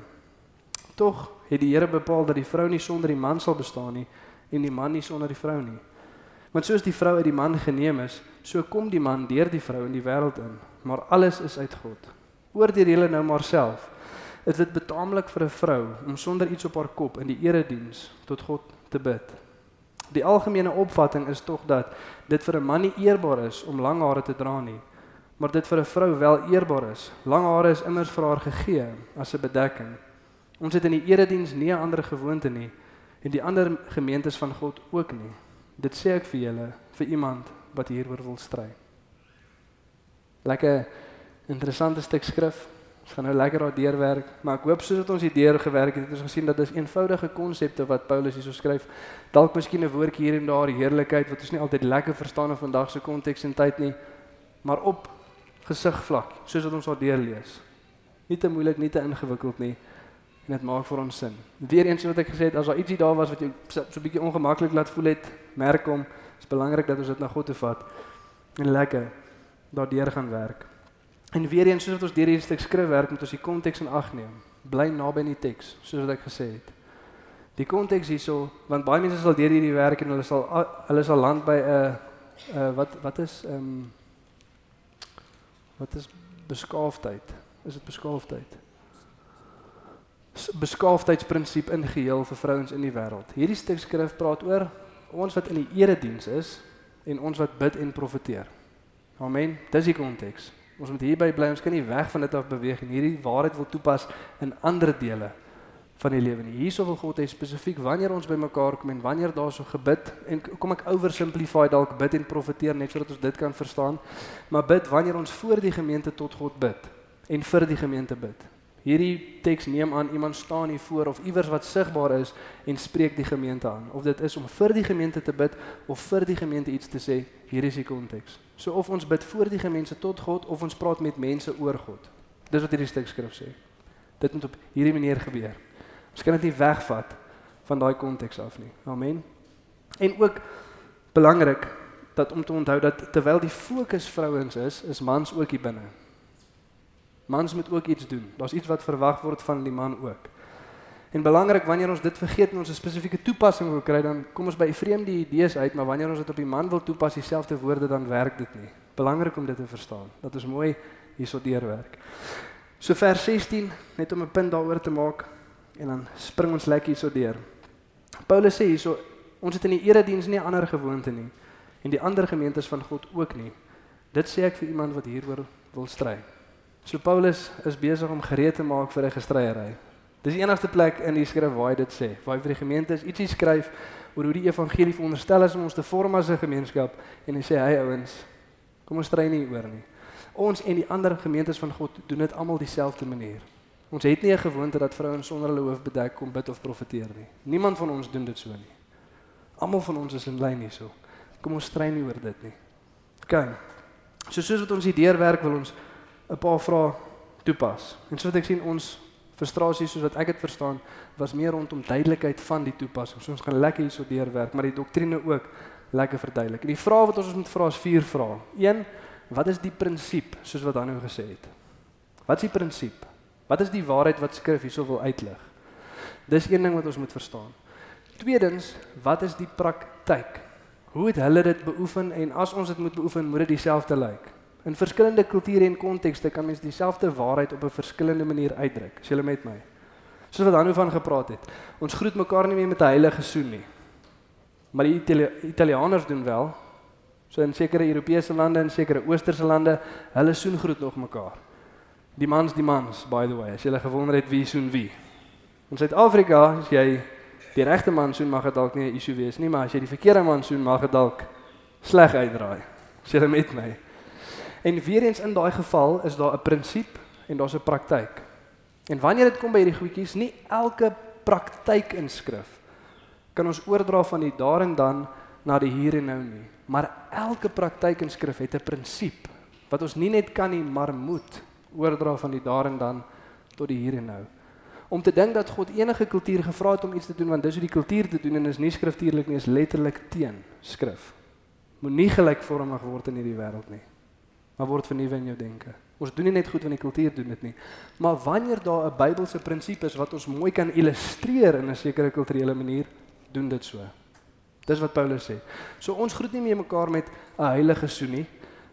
Tog het die Here bepaal dat die vrou nie sonder die man sal bestaan nie en die man nie sonder die vrou nie. Want soos die vrou uit die man geneem is, so kom die man deur die vrou in die wêreld in, maar alles is uit God. Oordeel julle nou maar self. Is dit betaamlik vir 'n vrou om sonder iets op haar kop in die erediens tot God te bid? Die algemene opvatting is tog dat dit vir 'n man nie eerbaar is om lang hare te dra nie, maar dit vir 'n vrou wel eerbaar is. Lang hare is immers vir haar gegee as 'n bedekking. Ons het in die erediens nie 'n ander gewoonte nie en die ander gemeentes van God ook nie. Dit sê ek vir julle, vir iemand wat hieroor wil stry. Lekker interessante stuk skrif. Ons gaan nou lekker daar deurwerk, maar ek hoop soos wat ons hier deur gewerk het, het ons gesien dat dis eenvoudige konsepte wat Paulus hierso skryf. Dalk miskien 'n woordjie hier en daar heerlikheid wat ons nie altyd lekker verstaan in vandag se konteks en tyd nie, maar op gesigvlak, soos wat ons daar deurlees. Nie te moeilik, nie te ingewikkeld nie dit maak vir ons sin. Weereens wat ek gesê het, as daar ietsie daar was wat jou so 'n bietjie ongemaklik laat voel het, merk hom. Is belangrik dat ons dit na God toe vat en lekker daardeur gaan werk. En weer eens soos wat ons deur hierdie stuk skrif werk, moet ons die konteks in ag neem. Bly naby aan die teks, soos wat ek gesê het. Die konteks hierso, want baie mense sal deur hierdie werk en hulle sal hulle land 'n uh, uh, wat wat is ehm wat is beskaafdheid? Is dit beskaafdheid? Beskaafdheidsprinsip ingeheel vir vrouens in die wêreld. Hierdie stuk skrif praat oor ons wat in die erediens is en ons wat bid en profeteer. Amen. Dis die konteks. Ons moet hierby bly. Ons kan nie weg van dit af beweeg en hierdie waarheid wil toepas in ander dele van die lewe nie. Hierso wil God hê spesifiek wanneer ons bymekaar kom en wanneer daar so gebid en kom ek oversimplify dalk bid en profeteer net sodat ons dit kan verstaan. Maar bid wanneer ons voor die gemeente tot God bid en vir die gemeente bid. Hierdie teks neem aan iemand staan hier voor of iewers wat sigbaar is en spreek die gemeente aan. Of dit is om vir die gemeente te bid of vir die gemeente iets te sê, hier is die konteks. So of ons bid voor die gemeente tot God of ons praat met mense oor God. Dis wat hierdie stuk skrif sê. Dit moet op hierdie manier gebeur. Ons kan dit nie wegvat van daai konteks af nie. Amen. En ook belangrik dat om te onthou dat terwyl die fokus vrouens is, is mans ook hier binne. Mans moet ook iets doen. Daar's iets wat verwag word van die man ook. En belangrik wanneer ons dit vergeet en ons 'n spesifieke toepassing wil kry, dan kom ons by vreemde idees uit, maar wanneer ons dit op die man wil toepas, dieselfde woorde, dan werk dit nie. Belangrik om dit te verstaan. Dat is mooi hierso deurwerk. So vers 16 net om 'n punt daaroor te maak en dan spring ons lekker hierso deur. Paulus sê hierso ons het in die erediens nie ander gewoonte nie en die ander gemeentes van God ook nie. Dit sê ek vir iemand wat hieroor wil stry. So Paulus is besig om gereed te maak vir 'n gestryery. Dis die enigste plek in die skrif waar hy dit sê. Waar hy vir die gemeente is ietsie skryf oor hoe die evangelie veronderstel is om ons te vorm as 'n gemeenskap en hy sê hy ouens, kom ons stry nie oor nie. Ons en die ander gemeentes van God doen dit almal dieselfde manier. Ons het nie 'n gewoonte dat vrouens sonder hulle hoof bedek kom bid of profeteer nie. Niemand van ons doen dit so nie. Almal van ons is in lyn hierso. Kom ons stry nie oor dit nie. OK. So soos wat ons hier deurwerk wil ons 'n paar vrae toepas. En soos ek sien ons frustrasie soos wat ek dit verstaan was meer rondom duidelikheid van die toepassing. So ons gaan lekker hierso deurwerk, maar die doktrine ook lekker verduidelik. En die vrae wat ons moet vra is vier vrae. 1. Wat is die prinsip soos wat Hanno gesê het? Wat is die prinsip? Wat is die waarheid wat skrif hierso wil uitlig? Dis een ding wat ons moet verstaan. Tweedens, wat is die praktyk? Hoe het hulle dit beoefen en as ons dit moet beoefen, moet dit dieselfde lyk? In verskillende kulture en kontekste kan mens dieselfde waarheid op 'n verskillende manier uitdruk. Is julle met my? Soos wat Hanu van gepraat het. Ons groet mekaar nie meer met 'n heilige soen nie. Maar die Itali Italianers doen wel. So in sekere Europese lande en sekere Oosterse lande, hulle soen groet nog mekaar. Die mans, die mans, by the way. As jy gewonder het wie soen wie. In Suid-Afrika, as jy die regte man soen, mag dit dalk nie 'n issue wees nie, maar as jy die verkeerde man soen, mag dit dalk sleg uitdraai. Is jy met my? En weer eens in daai geval is daar 'n prinsip en daar's 'n praktyk. En wanneer dit kom by hierdie goedjies, nie elke praktyk in skrif kan ons oordra van die daar en dan na die hier en nou nie. Maar elke praktyk in skrif het 'n prinsip wat ons nie net kan nie, maar moet oordra van die daar en dan tot die hier en nou. Om te dink dat God enige kultuur gevra het om iets te doen want dis hoe die kultuur te doen en is nie skriftuurlik nie, is letterlik teen skrif. Moenie gelykvormig word in hierdie wêreld nie maar word vernuwe in jou denke. Ons doen nie net goed want die kultuur doen dit nie. Maar wanneer daar 'n Bybelse prinsipes wat ons mooi kan illustreer in 'n sekere kulturele manier, doen dit so. Dis wat Paulus sê. So ons groet nie meer mekaar met 'n heilige soen nie.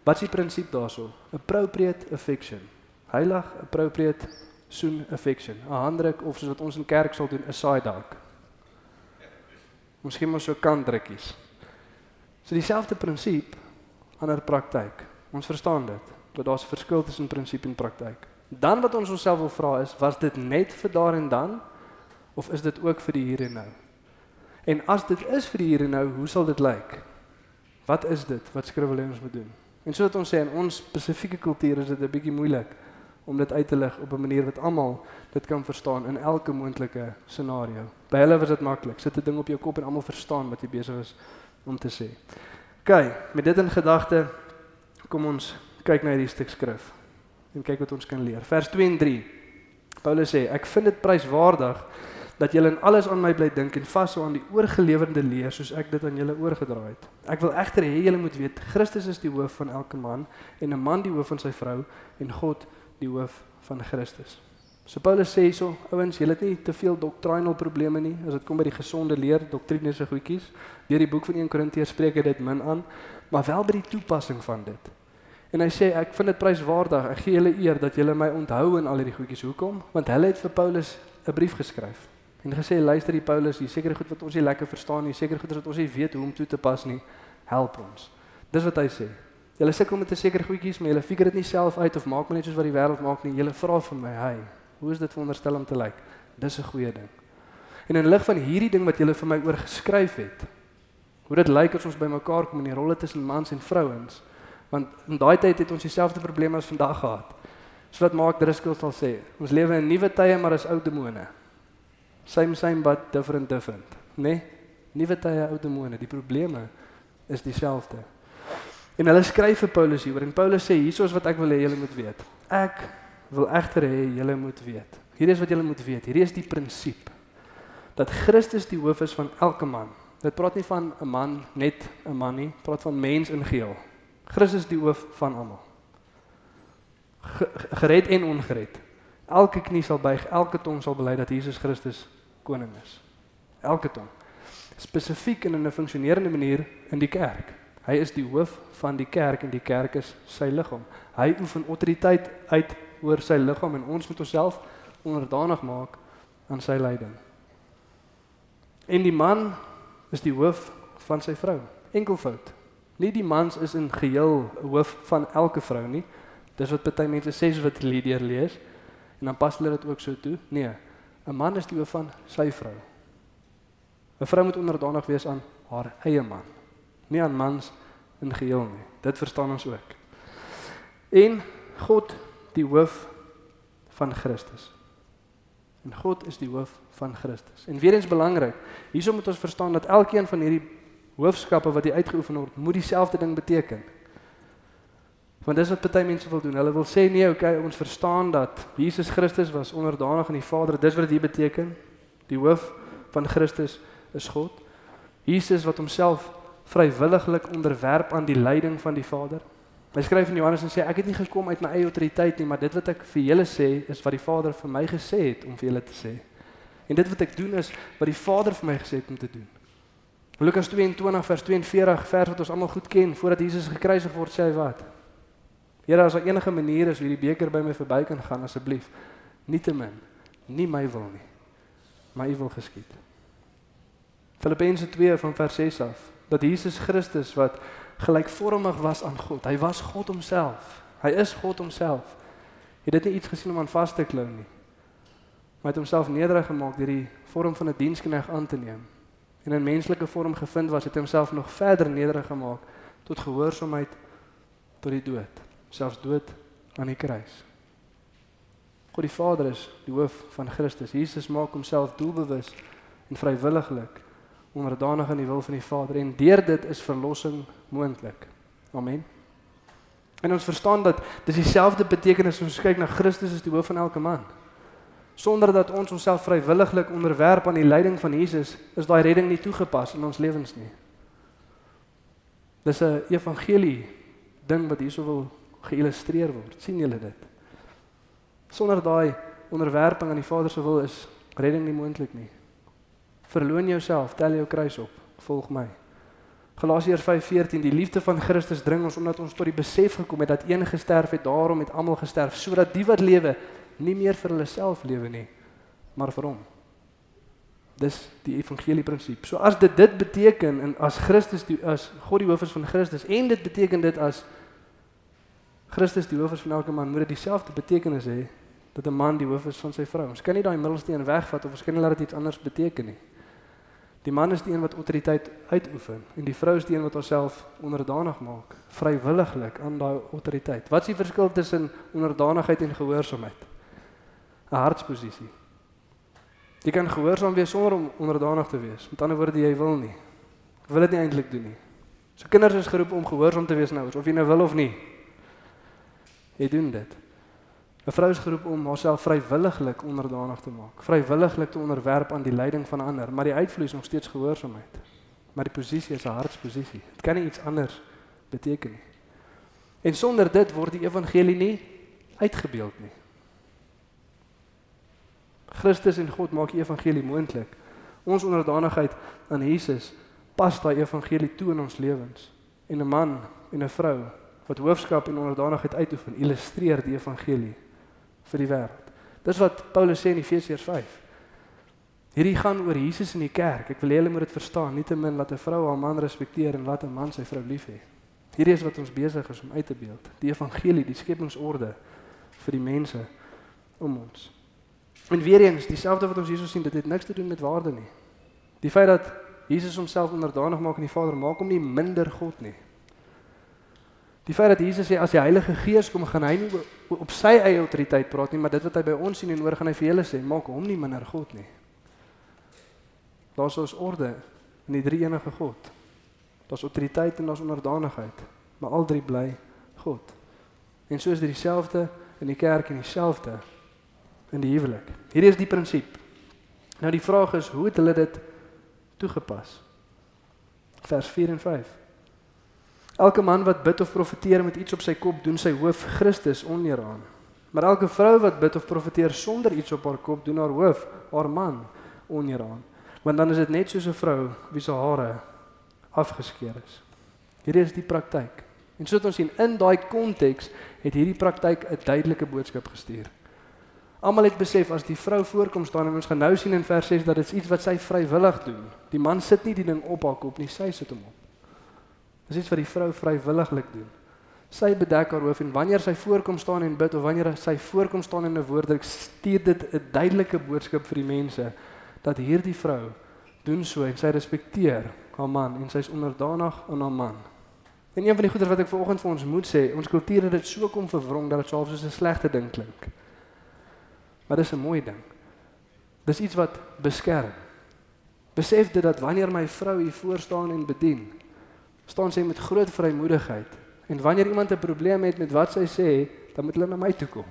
Wat is die prinsip daarso? Appropriate affection. Heilig, appropriate soen affection. 'n Handdruk of soos wat ons in kerk sal doen, 'n side hug. Miskien maar so kantdrukkies. So dieselfde prinsip ander praktyk. Ons verstaan dit. Dat daar's 'n verskil tussen prinsip en praktyk. Dan wat ons onsself wil vra is, was dit net vir daar en dan of is dit ook vir die hier en nou? En as dit is vir die hier en nou, hoe sal dit lyk? Wat is dit wat skryf hulle ons moet doen? En soos ons sê in ons spesifieke kultuur is dit 'n bietjie moeilik om dit uit te lig op 'n manier wat almal dit kan verstaan in elke moontlike scenario. By hulle was dit maklik. Sit 'n ding op jou kop en almal verstaan wat jy besig is om te sê. OK, met dit in gedagte kom ons kyk na hierdie stuk skrif en kyk wat ons kan leer. Vers 2 en 3. Paulus sê: "Ek vind dit pryswaardig dat julle in alles aan my bly dink en vashou aan die oorgelewerde leer soos ek dit aan julle oorgedra het. Ek wil egter hê julle moet weet Christus is die hoof van elke man en 'n man die hoof van sy vrou en God die hoof van Christus." So Paulus sê hierso, ouens, julle het nie te veel doctrinal probleme nie as dit kom by die gesonde leer, doktrines en goedjies. Deur die boek van 1 Korintiërs spreek hy dit min aan, maar wel by die toepassing van dit. En hy sê ek vind dit pryswaardig. Ek gee julle eer dat julle my onthou in al hierdie goedjies. Hoekom? Want hulle het vir Paulus 'n brief geskryf en gesê luister die Paulus, hier seker goed wat ons nie lekker verstaan nie, seker goed wat ons nie weet hoe om toe te pas nie. Help ons. Dis wat hy sê. Julle sukkel met 'n seker goedjies, maar julle figure dit nie self uit of maak maar net soos wat die wêreld maak nie. Julle vra vir my, "Hey, hoe is dit veronderstel om te lyk?" Dis 'n goeie ding. En in lig van hierdie ding wat julle vir my oor geskryf het, hoe dit lyk as ons bymekaar kom in die rolle tussen mans en vrouens, want in daai tyd het ons dieselfde probleme as vandag gehad. So wat maak Driscoll sal sê, ons lewe in nuwe tye maar is ou demone same same but different different, né? Nee? Nuwe tye, ou demone, die probleme is dieselfde. En hulle skryf vir Paulus hieroor en Paulus sê hiersoos wat ek wil hê julle moet weet. Ek wil egter hê julle moet weet. Hier is wat julle moet weet. Hierdie is die prinsip dat Christus die hoof is van elke man. Dit praat nie van 'n man net 'n man nie, praat van mens in geheel. Christus die hoof van almal. Gered en ongered. Elke knie sal buig, elke tong sal bely dat Jesus Christus koning is. Elke tong. Spesifiek in 'n funksionerende manier in die kerk. Hy is die hoof van die kerk en die kerk is sy liggaam. Hy oefen autoriteit uit oor sy liggaam en ons moet onsself onderdanig maak aan sy leiding. En die man is die hoof van sy vrou. Enkelvoud. Nie die mans is in geheel hoof van elke vrou nie. Dis wat baie mense sê wat Lydia lees en dan pas hulle dit ook so toe. Nee, 'n man is die hoof van sy vrou. 'n Vrou moet onderdanig wees aan haar eie man, nie aan mans in geheel nie. Dit verstaan ons ook. En God die hoof van Christus. En God is die hoof van Christus. En weer eens belangrik, hierso moet ons verstaan dat elkeen van hierdie hoofskappe wat hier uitgeoefen word, moet dieselfde ding beteken. Want dis wat baie mense wil doen. Hulle wil sê nee, okay, ons verstaan dat Jesus Christus was onderdanig aan die Vader. Dis wat dit beteken. Die hoof van Christus is God. Jesus wat homself vrywilliglik onderwerp aan die leiding van die Vader. Hy skryf in Johannes en sê ek het nie gekom uit my eie autoriteit nie, maar dit wat ek vir julle sê is wat die Vader vir my gesê het om vir julle te sê. En dit wat ek doen is wat die Vader vir my gesê het om te doen. Lukas 22 vers 42 vers wat ons almal goed ken, voordat Jesus gekruisig word, sê hy wat? Here, as daar enige manier is hoe die beker by my verby kan gaan asseblief, nietemin, nie my wil nie, maar U wil geskied. Filippense 2 van vers 6 af, dat Jesus Christus wat gelykvormig was aan God, hy was God homself. Hy is God homself. Jy het dit nie iets gesien om aan vas te klou nie. Maar het homself nederig gemaak deur die vorm van 'n die diensknegt aan te neem. En in menslike vorm gevind was, het homself nog verder nederig gemaak tot gehoorsaamheid tot die dood selfs dood aan die kruis. God die Vader is die hoof van Christus. Jesus maak homself doelbewus en vrywilliglik onderdanig aan die wil van die Vader en deur dit is verlossing moontlik. Amen. En ons verstaan dat dis dieselfde betekenis as ons kyk na Christus as die hoof van elke man. Sonder dat ons onsself vrywilliglik onderwerp aan die leiding van Jesus, is daai redding nie toegepas in ons lewens nie. Dis 'n evangelie ding wat hierso wil geïllustreer word. sien julle dit? Sonder daai onderwerping aan die Vader se wil is redding nie moontlik nie. Verloon jouself, tel jou kruis op. volg my. Galasiërs 5:14 Die liefde van Christus dring ons omdat ons tot die besef gekom het dat een gesterf het, daarom het almal gesterf, sodat die wat lewe nie meer vir hulle self lewe nie, maar vir hom. Dis die evangelie prinsip. So as dit dit beteken en as Christus die as God die hoof is van Christus en dit beteken dit as Christus die hoof is van elke man, moet dit dieselfde betekenis hê dat 'n man die hoof is van sy vrou. Ons kan nie daai middelsteen wegvat of ons kan nie laat dit iets anders beteken nie. Die man is die een wat autoriteit uitoefen en die vrou is die een wat haarself onderdanig maak, vrywilliglik aan daai autoriteit. Wat is die verskil tussen onderdanigheid en gehoorsaamheid? 'n Hartsposisie. Jy kan gehoorsaam wees sonder om onderdanig te wees. Met ander woorde, jy wil nie. Jy wil dit nie eintlik doen nie. So kinders is geroep om gehoorsaam te wees nou, of jy nou wil of nie. Jy doen dit. 'n Vrou is geroep om haarself vrywilliglik onderdanig te maak, vrywilliglik te onderwerp aan die leiding van ander, maar die uitvloei is nog steeds gehoorsaamheid. Maar die posisie is 'n hartsposisie. Dit kan nie iets anders beteken nie. En sonder dit word die evangelie nie uitgebeeld nie. Christus en God maak die evangelie moontlik. Ons onderdanigheid aan Jesus pas daai evangelie toe in ons lewens. En 'n man en 'n vrou wat hoofskap en onderdanigheid uitoefen, illustreer die evangelie vir die wêreld. Dis wat Paulus sê in Efesiërs 5. Hierdie gaan oor Jesus in die kerk. Ek wil julle moet dit verstaan, nietemin laat 'n vrou haar man respekteer en laat 'n man sy vrou lief hê. Hierdie is wat ons besig is om uit te beeld. Die evangelie, die skepingsorde vir die mense om ons. En weer eens, dieselfde wat ons hierso sien, dit het niks te doen met waarde nie. Die feit dat Jesus homself onderdanig maak aan die Vader, maak hom nie minder God nie. Die feit dat Jesus sê as die Heilige Gees kom, gaan hy nie op sy eie autoriteit praat nie, maar dit wat hy by ons sien en hoor gaan hy vir julle sê, maak hom nie minder God nie. Daar's ons orde in die drie enige God. Daar's autoriteit en daar's onderdanigheid, maar al drie bly God. En so is dit dieselfde in die kerk en dieselfde in die huwelik. Hierdie is die prinsip. Nou die vraag is, hoe het hulle dit toegepas? Vers 4 en 5. Elke man wat bid of profeteer met iets op sy kop, doen sy hoof Christus oneer aan. Maar elke vrou wat bid of profeteer sonder iets op haar kop, doen haar hoof, haar man oneer aan. Want dan is dit net soos 'n vrou wie se hare afgeskeer is. Hierdie is die praktyk. En soos ons sien in daai konteks het hierdie praktyk 'n duidelike boodskap gestuur. Almal het besef as die vrou voorkom staan en ons gaan nou sien in vers 6 dat dit iets wat sy vrywillig doen. Die man sit nie die ding op haar kop nie, sy sit hom op. Dis iets wat die vrou vrywilliglik doen. Sy bedek haar hoof en wanneer sy voorkom staan en bid of wanneer sy voorkom staan in 'n woorddruk, stuur dit 'n duidelike boodskap vir die mense dat hierdie vrou doen so en sy respekteer haar man en sy's onderdanig aan haar man. En een van die goeie wat ek vanoggend vir ons moet sê, ons kultuur het dit so kom verwrong dat dit selfs soos 'n slegte ding klink. Maar dis 'n mooi ding. Dis iets wat beskerm. Besef dit dat wanneer my vrou hier voor staan en bedien, staan sy met groot vrymoedigheid. En wanneer iemand 'n probleem het met wat sy sê, dan moet hulle na my toe kom.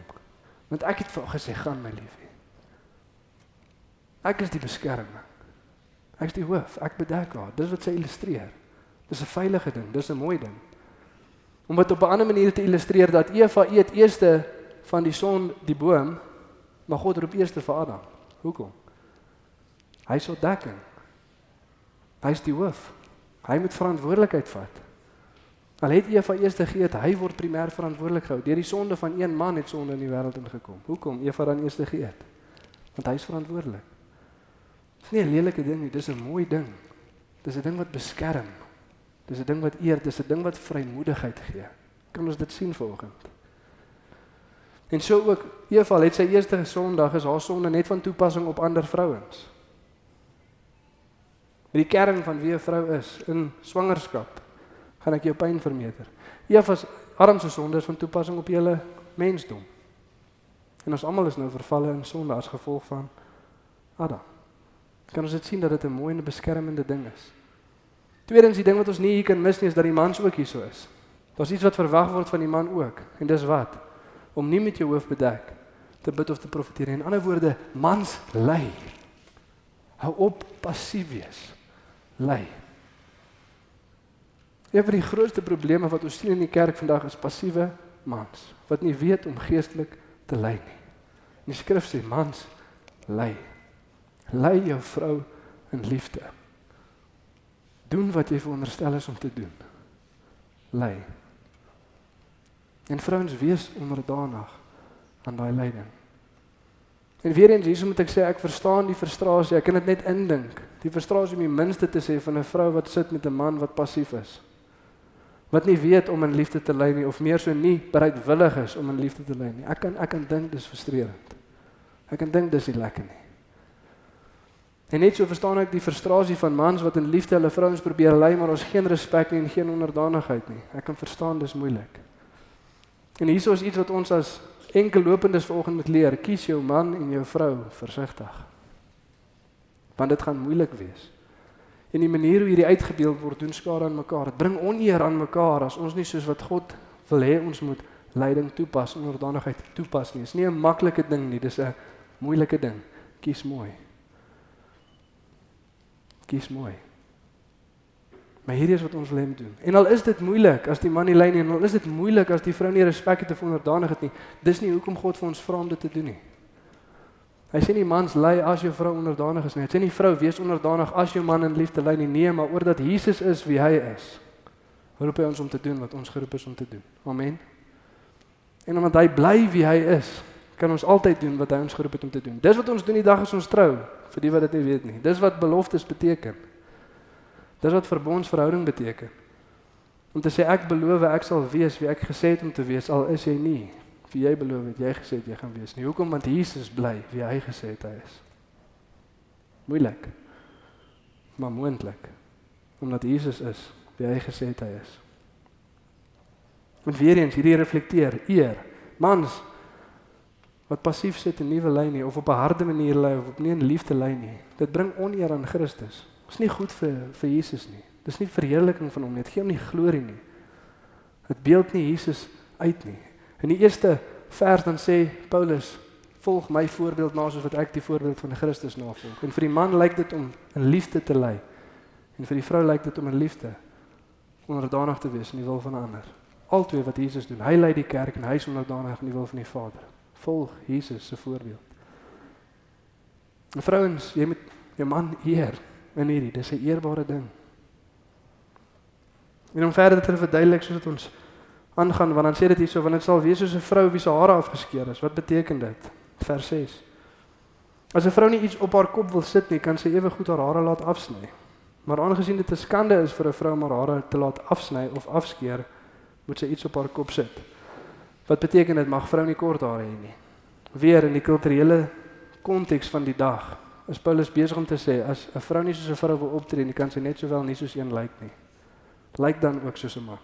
Want ek het vir haar gesê, "Gaan my liefie." Ek is die beskermer. Ek is die hoof. Ek bedek haar. Dis wat sy illustreer. Dis 'n veilige ding. Dis 'n mooi ding. Om dit op 'n ander manier te illustreer dat Eva eet eerste van die son die boom, maar God roep eerste vir Adam. Hoekom? Hy is ontdekking. Hy is die hoof. Hy moet verantwoordelikheid vat. Al het Eva eers geëet, hy word primêr verantwoordelik gehou. Deur die sonde van een man het sonde in die wêreld ingekom. Hoekom Eva dan eers geëet? Want hy is verantwoordelik. Dis nie 'n lelike ding nie, dis 'n mooi ding. Dis 'n ding wat beskerm. Dis 'n ding wat eer, dis 'n ding wat vrymoedigheid gee. Kan ons dit sien vanoggend? En so ook Eva het sy eerste Sondag is haar sonde net van toepassing op ander vrouens. Met die kern van wie 'n vrou is in swangerskap gaan ek jou pyn vermeerder. Eva se arm se sonde is van toepassing op julle mensdom. En ons almal is nou vervalle in sonde as gevolg van Adam. Kan ons dit sien dat dit 'n mooi en beskermende ding is? Tweedens die ding wat ons nie hier kan mis nie is dat die mans ook hier so is. Daar's iets wat verwag word van die man ook en dis wat? Om nie met jou hoof bedek te bid of te profeteer nie. In ander woorde, mans lei. Hou op passief wees lei. Een van die grootste probleme wat ons sien in die kerk vandag is passiewe mans wat nie weet om geestelik te lei nie. Die skrif sê mans lei. Lei jou vrou in liefde. Doen wat jy veronderstel is om te doen. Lei. En vrouens wees onderdanig aan daai leiding. En weer eens hierso moet ek sê ek verstaan die frustrasie. Ek kan dit net indink. Die frustrasie om die minste te sê van 'n vrou wat sit met 'n man wat passief is. Wat nie weet om in liefde te lei nie of meer so nie bereidwillig is om in liefde te lei nie. Ek kan ek kan dink dis frustrerend. Ek kan dink dis nie lekker nie. En net so verstaan ek die frustrasie van mans wat in liefde hulle vrouens probeer lei maar ons geen respek nie en geen onderdanigheid nie. Ek kan verstaan dis moeilik. En hieso is iets wat ons as enkel lopendes vanoggend moet leer. Kies jou man en jou vrou versigtig. Want dit gaan moeilik wees. En die manier hoe hierdie uitgebeeld word, doen skade aan mekaar. Dit bring oneer aan mekaar as ons nie soos wat God wil hê ons moet leiding toepas, onderdanigheid toepas nie. Dit is nie 'n maklike ding nie, dis 'n moeilike ding. Kies mooi. Kies mooi. Maar hierdie is wat ons wil hê moet doen. En al is dit moeilik as die man nie lei nie en al is dit moeilik as die vrou nie respek het of onderdanig het nie, dis nie hoekom God vir ons vra om dit te doen nie. Hy sê nie mans lei as jou vrou onderdanig is nie. Hy sê nie vrou wees onderdanig as jou man in liefde lei nie. Nee, maar oordat Jesus is wie hy is. Roep hy ons om te doen wat ons geroep is om te doen. Amen. En omdat hy bly wie hy is, kan ons altyd doen wat hy ons geroep het om te doen. Dis wat ons doen die dag as ons trou, vir die wat dit nie weet nie. Dis wat beloftes beteken. Dis wat verbondsverhouding beteken. Om te sê ek beloof ek sal wees wie ek gesê het om te wees al is jy nie wie jy beloof het jy gesê het jy gaan wees nie. Hoekom? Want Jesus bly wie hy gesê het hy is. Moeilik. Maar moontlik. Omdat Jesus is wie hy gesê het hy is. En weer eens hierdie reflekteer eer mans wat passief sit en nie wil lei nie of op 'n harde manier lei of op nie 'n liefde lei nie. Dit bring oneer aan Christus. Dis nie goed vir vir Jesus nie. Dis nie verheerliking van hom nie. Dit gee hom nie glorie nie. Dit beeld nie Jesus uit nie. In die eerste vers dan sê Paulus: "Volg my voorbeeld na soos wat ek die voorbeeld van Christus navolg." En vir die man lyk dit om in liefde te lei. En vir die vrou lyk dit om in liefde onderdanig te wees in die wil van ander. Altwee wat Jesus doen. Hy lei die kerk en hy is onderdanig in die wil van die Vader. Volg Jesus se voorbeeld. En vrouens, jy moet jou man eer in hierdie. Dis 'n eerbare ding. En om verder te verduidelik soos dit ons aangaan, want dan sê dit hierso, want dit sal wees soos 'n vrou wie se hare afgeskeer is. Wat beteken dit? Vers 6. As 'n vrou nie iets op haar kop wil sit nie, kan sy ewe goed haar hare laat afsny. Maar aangesien dit 'n skande is vir 'n vrou om haar hare te laat afsny of afskeer, moet sy iets op haar kop sit. Wat beteken dit mag vrou nie kort hare hê nie? Weer in die kulturele konteks van die dag is Paulus besig om te sê as 'n vrou nie soos 'n vrou wil optree nie, kan sy net sowel nie soos een lyk nie. Lyk dan ook soos 'n man.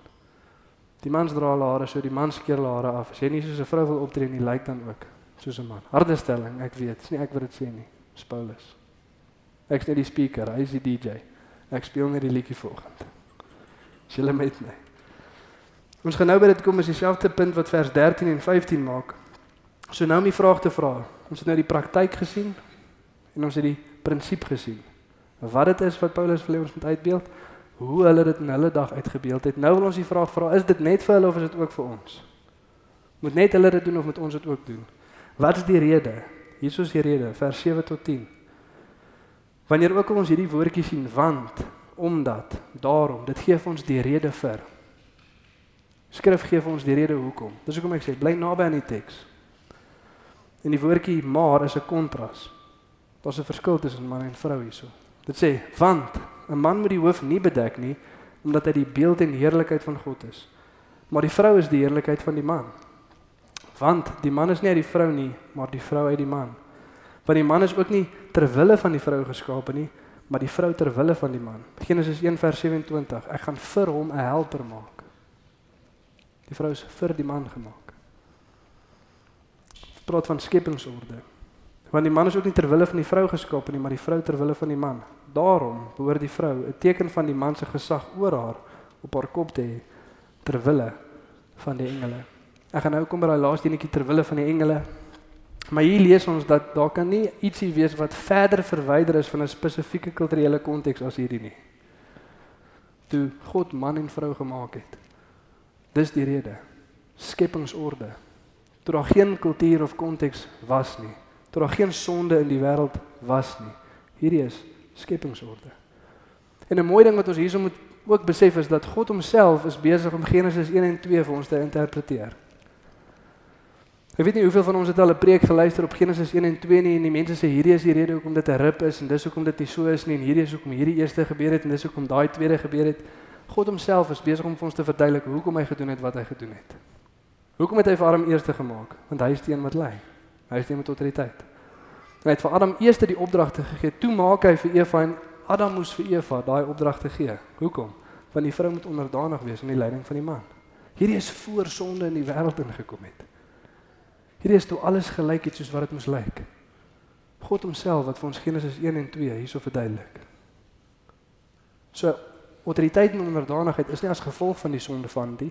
Die mans dra hulle hare so, die mans skeer hulle hare af. As jy nie soos 'n vrou wil optree nie, lyk dan ook soos 'n man. Harde stelling, ek weet, dis nie ek wat dit sê nie. Dis Paulus. Ek is net die speaker, hy is die DJ. Ek speel net die liedjie volgende. Is julle met my? Ons gaan nou by dit kom is dieselfde punt wat vers 13 en 15 maak. So nou om die vraag te vra. Ons het nou die praktyk gesien en ons het die prinsip gesien. Wat dit is wat Paulus hê ons moet uitbeeld, hoe hulle dit in hulle dag uitgebeeld het. Nou wil ons die vraag vra, is dit net vir hulle of is dit ook vir ons? Moet net hulle dit doen of moet ons dit ook doen? Wat is die rede? Hier is die rede, vers 7 tot 10. Wanneer ook al ons hierdie woordjie sien, want, omdat, daarom, dit gee vir ons die rede vir. Skrif gee vir ons die rede hoekom. Dis hoekom ek sê bly naby aan die teks. En die woordjie maar is 'n kontras. Daar's 'n verskil tussen man en vrou hierso. Dit sê want 'n man moet die hoof nie bedek nie omdat hy die beeld en heerlikheid van God is. Maar die vrou is die heerlikheid van die man. Want die man is nie uit die vrou nie, maar die vrou uit die man. Want die man is ook nie ter wille van die vrou geskape nie, maar die vrou ter wille van die man. Genesis 1:27. Ek gaan vir hom 'n helper maak. Die vrou is vir die man gemaak. Praat van skepingsorde. Want die man is ook nie ter wille van die vrou geskaap nie, maar die vrou ter wille van die man. Daarom behoort die vrou 'n teken van die man se gesag oor haar op haar kop te hê ter wille van die engele. Ek gaan nou kom by daai laaste enetjie ter wille van die engele. Maar hier lees ons dat daar kan nie ietsie wees wat verder verwyder is van 'n spesifieke kulturele konteks as hierdie nie. Toe God man en vrou gemaak het. Dis die rede. Skepingsorde. Toe daar geen kultuur of konteks was nie tot daar geen sonde in die wêreld was nie. Hierdie is skepingsorde. En 'n mooi ding wat ons hierso moet ook besef is dat God homself is besig om Genesis 1 en 2 vir ons te interpreteer. Ek weet nie hoeveel van ons het al 'n preek geluister op Genesis 1 en 2 nie en die mense sê hierdie is die rede hoekom dit 'n rip is en dis hoekom dit nie so is nie en hierdie is hoekom hierdie eerste gebeur het en dis hoekom daai tweede gebeur het. God homself is besig om vir ons te verduidelik hoekom hy gedoen het wat hy gedoen het. Hoekom het hy vir Adam eerste gemaak? Want hy is die een wat lei. Hy een met autoriteit. En hy het vir Adam eerste die opdragte gegee. Toe maak hy vir Eva en Adam moes vir Eva daai opdragte gee. Hoekom? Want die vrou moet onderdanig wees aan die leiding van die man. Hierdie is voor sonde in die wêreld ingekom het. Hierdie is toe alles gelyk het soos wat dit moes lyk. God homself wat vir ons Genesis 1 en 2 hierso verduidelik. So autoriteit en onderdanigheid is nie as gevolg van die sonde van die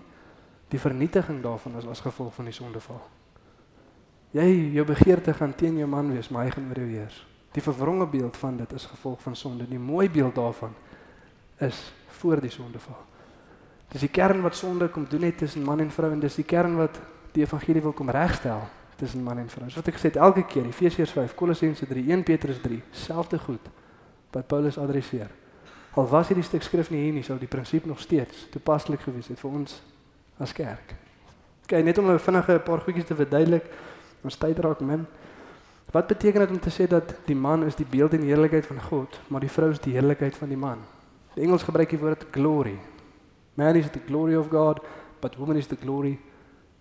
die vernietiging daarvan is as gevolg van die sondeval. Jy jou begeerte gaan teen jou man wees, maar hy gaan oor jou heers. Die verwronge beeld van dit is gevolg van sonde. Die mooi beeld daarvan is voor die sondeval. Dis die kern wat sonde kom doen het tussen man en vrou en dis die kern wat die evangelie wil kom regstel tussen man en vrou. So wat ek gesê het elke keer Efesiërs 5, Kolossense 3, 1 Petrus 3, selfde goed wat Paulus adresseer. Al was hierdie stuk skrif nie hier nie, sou die prinsip nog steeds toepaslik gewees het vir ons as kerk. Okay, net om 'n vinnige paar goedjies te verduidelik, ons tyd raak min. Wat beteken dit om te sê dat die man is die beeld en heerlikheid van God, maar die vrou is die heerlikheid van die man? Die Engels gebruik die woord glory. Man is the glory of God, but woman is the glory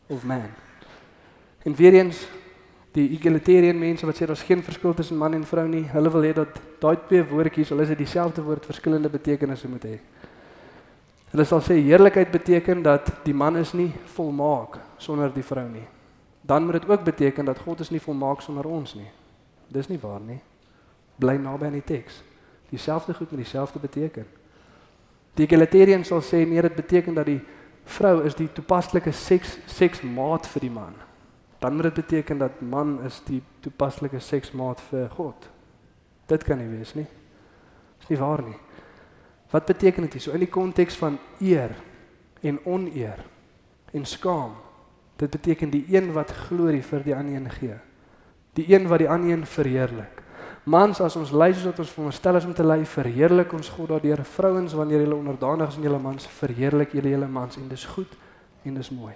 of man. En weer eens die egalitarian mense wat sê daar's geen verskil tussen man en vrou nie, hulle wil hê dat daai twee woordjies, hulle is dit dieselfde woord verskillende betekenisse moet hê. Hulle sal sê heerlikheid beteken dat die man is nie volmaak sonder die vrou nie. Dan moet dit ook beteken dat God is nie volmaak sonder ons nie. Dis nie waar nie. Bly naby aan die teks. Dieselfde goed met dieselfde beteken. Die egalitarian sal sê nee, dit beteken dat die vrou is die toepaslike seks seksmaat vir die man dan moet dit beteken dat man is die toepaslike seksmaat vir God. Dit kan nie wees nie. Dis nie waar nie. Wat beteken dit hier? So in die konteks van eer en oneer en skaam. Dit beteken die een wat glorie vir die ander een gee. Die een wat die ander een verheerlik. Mans as ons lei soos wat ons veronderstel is om te lei, verheerlik ons God daardeur. Vrouens wanneer julle onderdanig is aan julle mans, verheerlik julle julle mans en dis goed en dis mooi.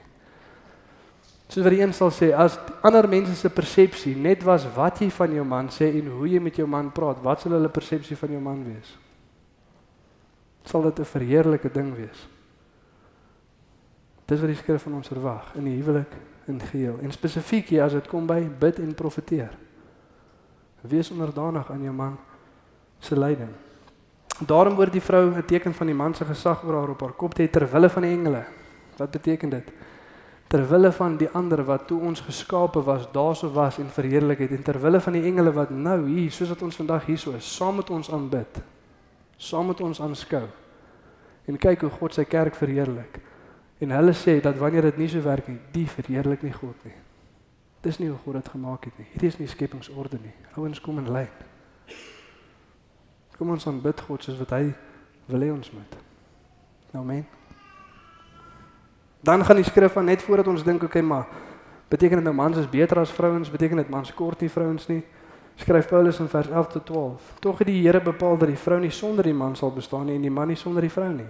Soos wat die een sal sê, as ander mense se persepsie net was wat jy van jou man sê en hoe jy met jou man praat, wat sal hulle persepsie van jou man wees? Sal dit 'n verheerlike ding wees? Dis wat die skrif van ons verwag in die huwelik in geheel en spesifiek hier as dit kom by bid en profeteer. Wees onderdanig aan jou man se leiding. Daarom word die vrou 'n teken van die man se gesag oor haar op haar kop te ter wille van die engele. Wat beteken dit? ter wille van die ander wat toe ons geskape was, daarso was en verheerlik het en ter wille van die engele wat nou hier soos wat ons vandag hier so is, saam met ons aanbid. Saam met ons aanskou. En kyk hoe God sy kerk verheerlik. En hulle sê dat wanneer dit nie so werk nie, die verheerlik nie God nie. Dis nie hoe God dit gemaak het nie. Hierdie is nie skepingsorde nie. Ouens kom in lyn. Kom ons aanbid God soos wat hy wil hê ons moet. Amen. Dan gaan die skrif van net voordat ons dink, okay, maar beteken dit nou mans is beter as vrouens? Beteken dit mans kort nie vrouens nie? Skryf Paulus in vers 11 tot 12. Tog het die Here bepaal dat die vrou nie sonder die man sal bestaan nie en die man nie sonder die vrou nie.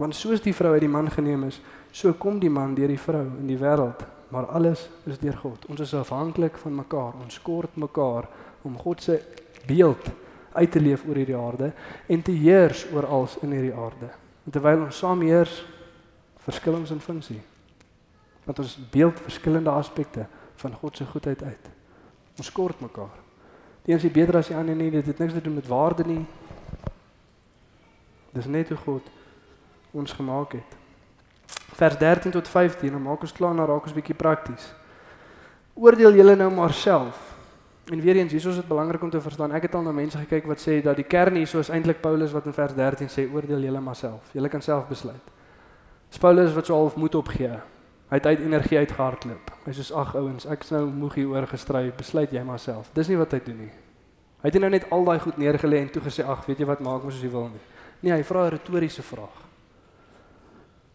Want soos die vrou uit die man geneem is, so kom die man deur die vrou in die wêreld, maar alles is deur God. Ons is afhanklik van mekaar. Ons kort mekaar om God se beeld uit te leef oor hierdie aarde en te heers oor alles in hierdie aarde. En terwyl ons saam heers, verskil ons in funksie. Want ons beeld verskillende aspekte van God se goedheid uit. Ons kort mekaar. Die een is beter as die ander nie, dit het niks te doen met waarde nie. Dis net hoe God ons gemaak het. Vers 13 tot 15, dan maak ons klaar na raak ons bietjie prakties. Oordeel julle nou maar self. En weer eens, hier is dit belangrik om te verstaan. Ek het al na mense gekyk wat sê dat die kern hier is eintlik Paulus wat in vers 13 sê oordeel julle maar self. Julle kan self besluit. Dis Paulus wat so half moed opgee. Hy het uit energie uitgehardloop. Hy sê ag ouens, ek's nou moeg hier oor gestry, besluit jy maar self. Dis nie wat hy doen nie. Hy het nou net al daai goed neergelê en toe gesê ag, weet jy wat, maak mos soos jy wil nie. Nee, hy vra 'n retoriese vraag.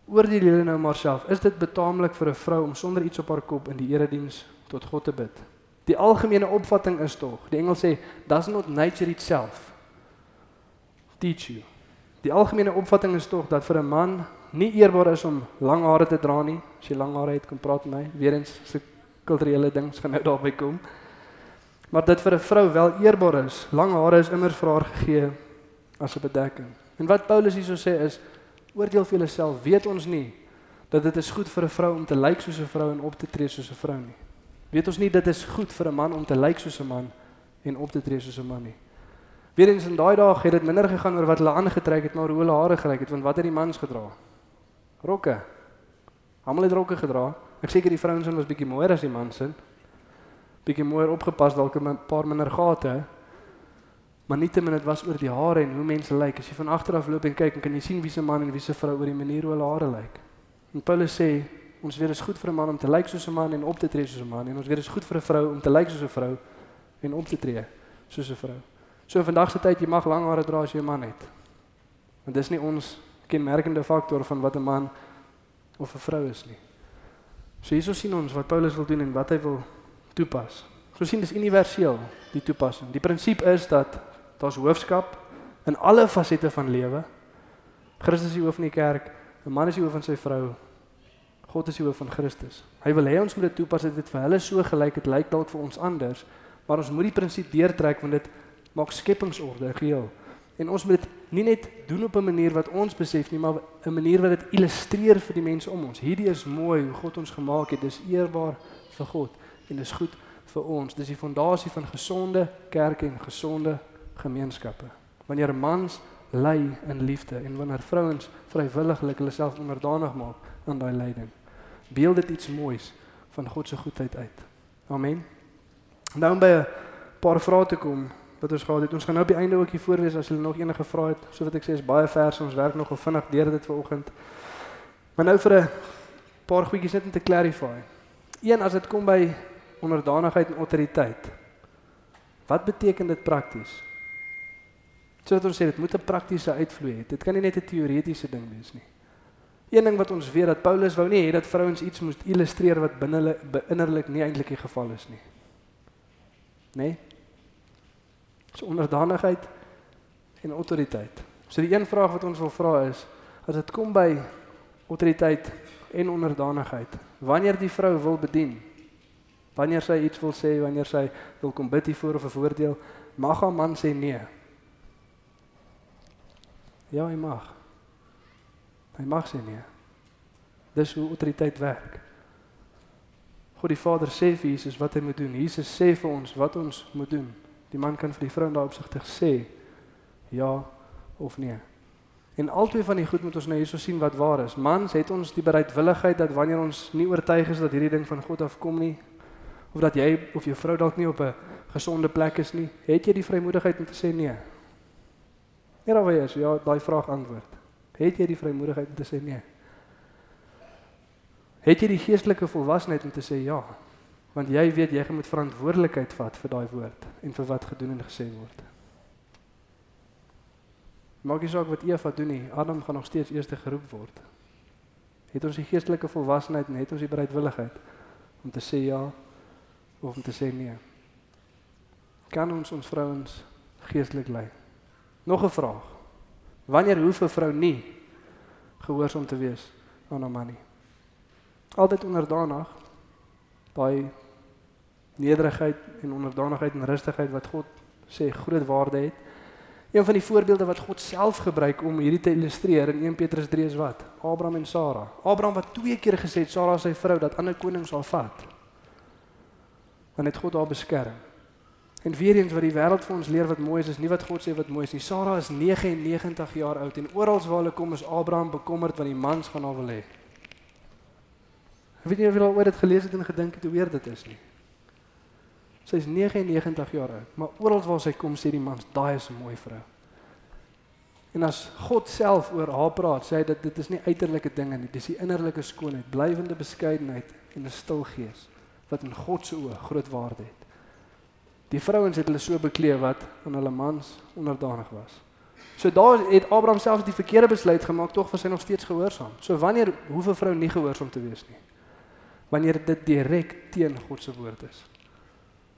Oordeel julle nou maar self, is dit betaamlik vir 'n vrou om sonder iets op haar kop in die erediens tot God te bid? Die algemene opvatting is tog, die engel sê, does not nature itself teach you Die algemene opvatting is tog dat vir 'n man nie eerbaar is om lang hare te dra nie. As jy lang hare het, kom praat met my. Weerens se kulturele dings gaan nou daarby kom. Maar dit vir 'n vrou wel eerbaar is. Lang hare is immer vir haar gegee as 'n bedekking. En wat Paulus hierso sê is oordeel vir jouself, weet ons nie dat dit is goed vir 'n vrou om te lyk soos 'n vrou en op te tree soos 'n vrou nie. Weet ons nie dit is goed vir 'n man om te lyk soos 'n man en op te tree soos 'n man nie. Weerens in daai dae het dit minder gegaan oor wat hulle aangetrek het, maar hoe hulle hare gelyk het, want wat het die mans gedra? Rokke. Almal het rokke gedra. Ek seker die vrouens was bietjie mooier as die mans in. Bietjie mooier opgepas dalk 'n paar minder gate. Maar nietemin dit was oor die hare en hoe mense lyk. As jy van agter af loop en kyk, kan jy sien wie se man en wie se vrou oor die manier hoe hulle hare lyk. En Paulus sê ons dit is goed vir 'n man om te lyk soos 'n man en op te tree soos 'n man en ons dit is goed vir 'n vrou om te lyk soos 'n vrou en op te tree soos 'n vrou. So vandag se tyd jy mag lang hare dra as jy 'n man het. Want dis nie ons kenmerkende faktor van wat 'n man of 'n vrou is nie. So hierso sien ons wat Paulus wil doen en wat hy wil toepas. So sien dis universeel die toepassing. Die prinsip is dat daar's hoofskap in alle fasette van lewe. Christus is die hoof van die kerk, 'n man is die hoof van sy vrou, God is die hoof van Christus. Hy wil hê ons moet dit toepas dat dit vir hulle so gelyk het lyk dalk vir ons anders, maar ons moet die prinsip deurtrek want dit maak skepingsorde geheel. En ons moet dit nie net doen op 'n manier wat ons besef nie, maar 'n manier wat dit illustreer vir die mense om ons. Hierdie is mooi hoe God ons gemaak het. Dis eerbaar vir God en dis goed vir ons. Dis die fondasie van gesonde kerke en gesonde gemeenskappe. Wanneer mans lei in liefde en wanneer vrouens vrywilliglik hulle self onderdanig maak aan daai leiding beeld dit iets moois van God se goedheid uit. Amen. Nou om by 'n paar vrae te kom wat ons gehad het. Ons gaan nou op die einde ook hier voorlees as julle nog enige vrae het. So wat ek sê is baie verse. Ons werk nogal vinnig deur dit vanoggend. Maar nou vir 'n paar goedjies net om te clarify. Een as dit kom by onderdanigheid en autoriteit. Wat beteken dit prakties? So wat ons sê dit moet 'n praktiese uitvloei hê. Dit kan nie net 'n teoretiese ding wees nie. Een ding wat ons weet dat Paulus wou nie hê dat vrouens iets moes illustreer wat binne hulle innerlik nie eintlik die geval is nie. Nê? Nee? So onderdanigheid en autoriteit. So die een vraag wat ons wil vra is as dit kom by autoriteit en onderdanigheid, wanneer die vrou wil bedien, wanneer sy iets wil sê, wanneer sy wil kom bid hiervoor of 'n voordeel, mag haar man sê nee. Ja, hy mag. Hy mag sê nee. Dis hoe autoriteit werk. God die Vader sê vir Jesus wat hy moet doen. Jesus sê vir ons wat ons moet doen. Die man kan vir die vrou daarop sigtig sê ja of nee. En albei van die goed moet ons nou hierso sien wat waar is. Mans het ons die bereidwilligheid dat wanneer ons nie oortuig is dat hierdie ding van God afkom nie of dat jy of jou vrou dalk nie op 'n gesonde plek is nie, het jy die vrymoedigheid om te sê nee. Ja, dan weet jy, ja, daai vraag antwoord. Het jy die vrymoedigheid om te sê nee? Het jy die geestelike volwassenheid om te sê ja? Want jy weet jy moet verantwoordelikheid vat vir daai woord en vir wat gedoen en gesê word. Maak nie saak wat Eva doen nie, Adam gaan nog steeds eerste geroep word. Het ons die geestelike volwassenheid en het ons die bereidwilligheid om te sê ja of om te sê nee? Kan ons ons vrouens geestelik lei? Nog 'n vraag. Wanneer hoef 'n vrou nie gehoorsaam te wees aan haar man nie? Altyd onderdanig by nederigheid en onderdanigheid en rustigheid wat God sê groot waarde het. Een van die voorbeelde wat God self gebruik om hierdie te illustreer in 1 Petrus 3 is wat? Abraham en Sara. Abraham wat twee keer gesê het Sara sy vrou dat ander konings sal vat. Dan het God haar beskerm. En weer eens wat die wêreld vir ons leer wat mooi is, is nie wat God sê wat mooi is nie. Sara is 99 jaar oud en oral waar hulle kom is Abraham bekommerd want die mans gaan haar wil hê. Ek weet nie of jy al ooit dit gelees het en gedink het hoe weer dit is nie. Sy is 99 jaar oud, maar oral waar sy kom sê die mans, daai is 'n mooi vrou. En as God self oor haar praat, sê hy dat dit is nie uiterlike dinge nie, dis die innerlike skoonheid, blywende beskeidenheid en 'n stil gees wat in God se oë groot waarde het. Die vrouens het hulle so bekleed wat aan hulle mans onderdanig was. So daar het Abraham self die verkeerde besluit gemaak, tog was hy nog steeds gehoorsaam. So wanneer hoef 'n vrou nie gehoorsaam te wees nie? Wanneer dit direk teen God se woord is,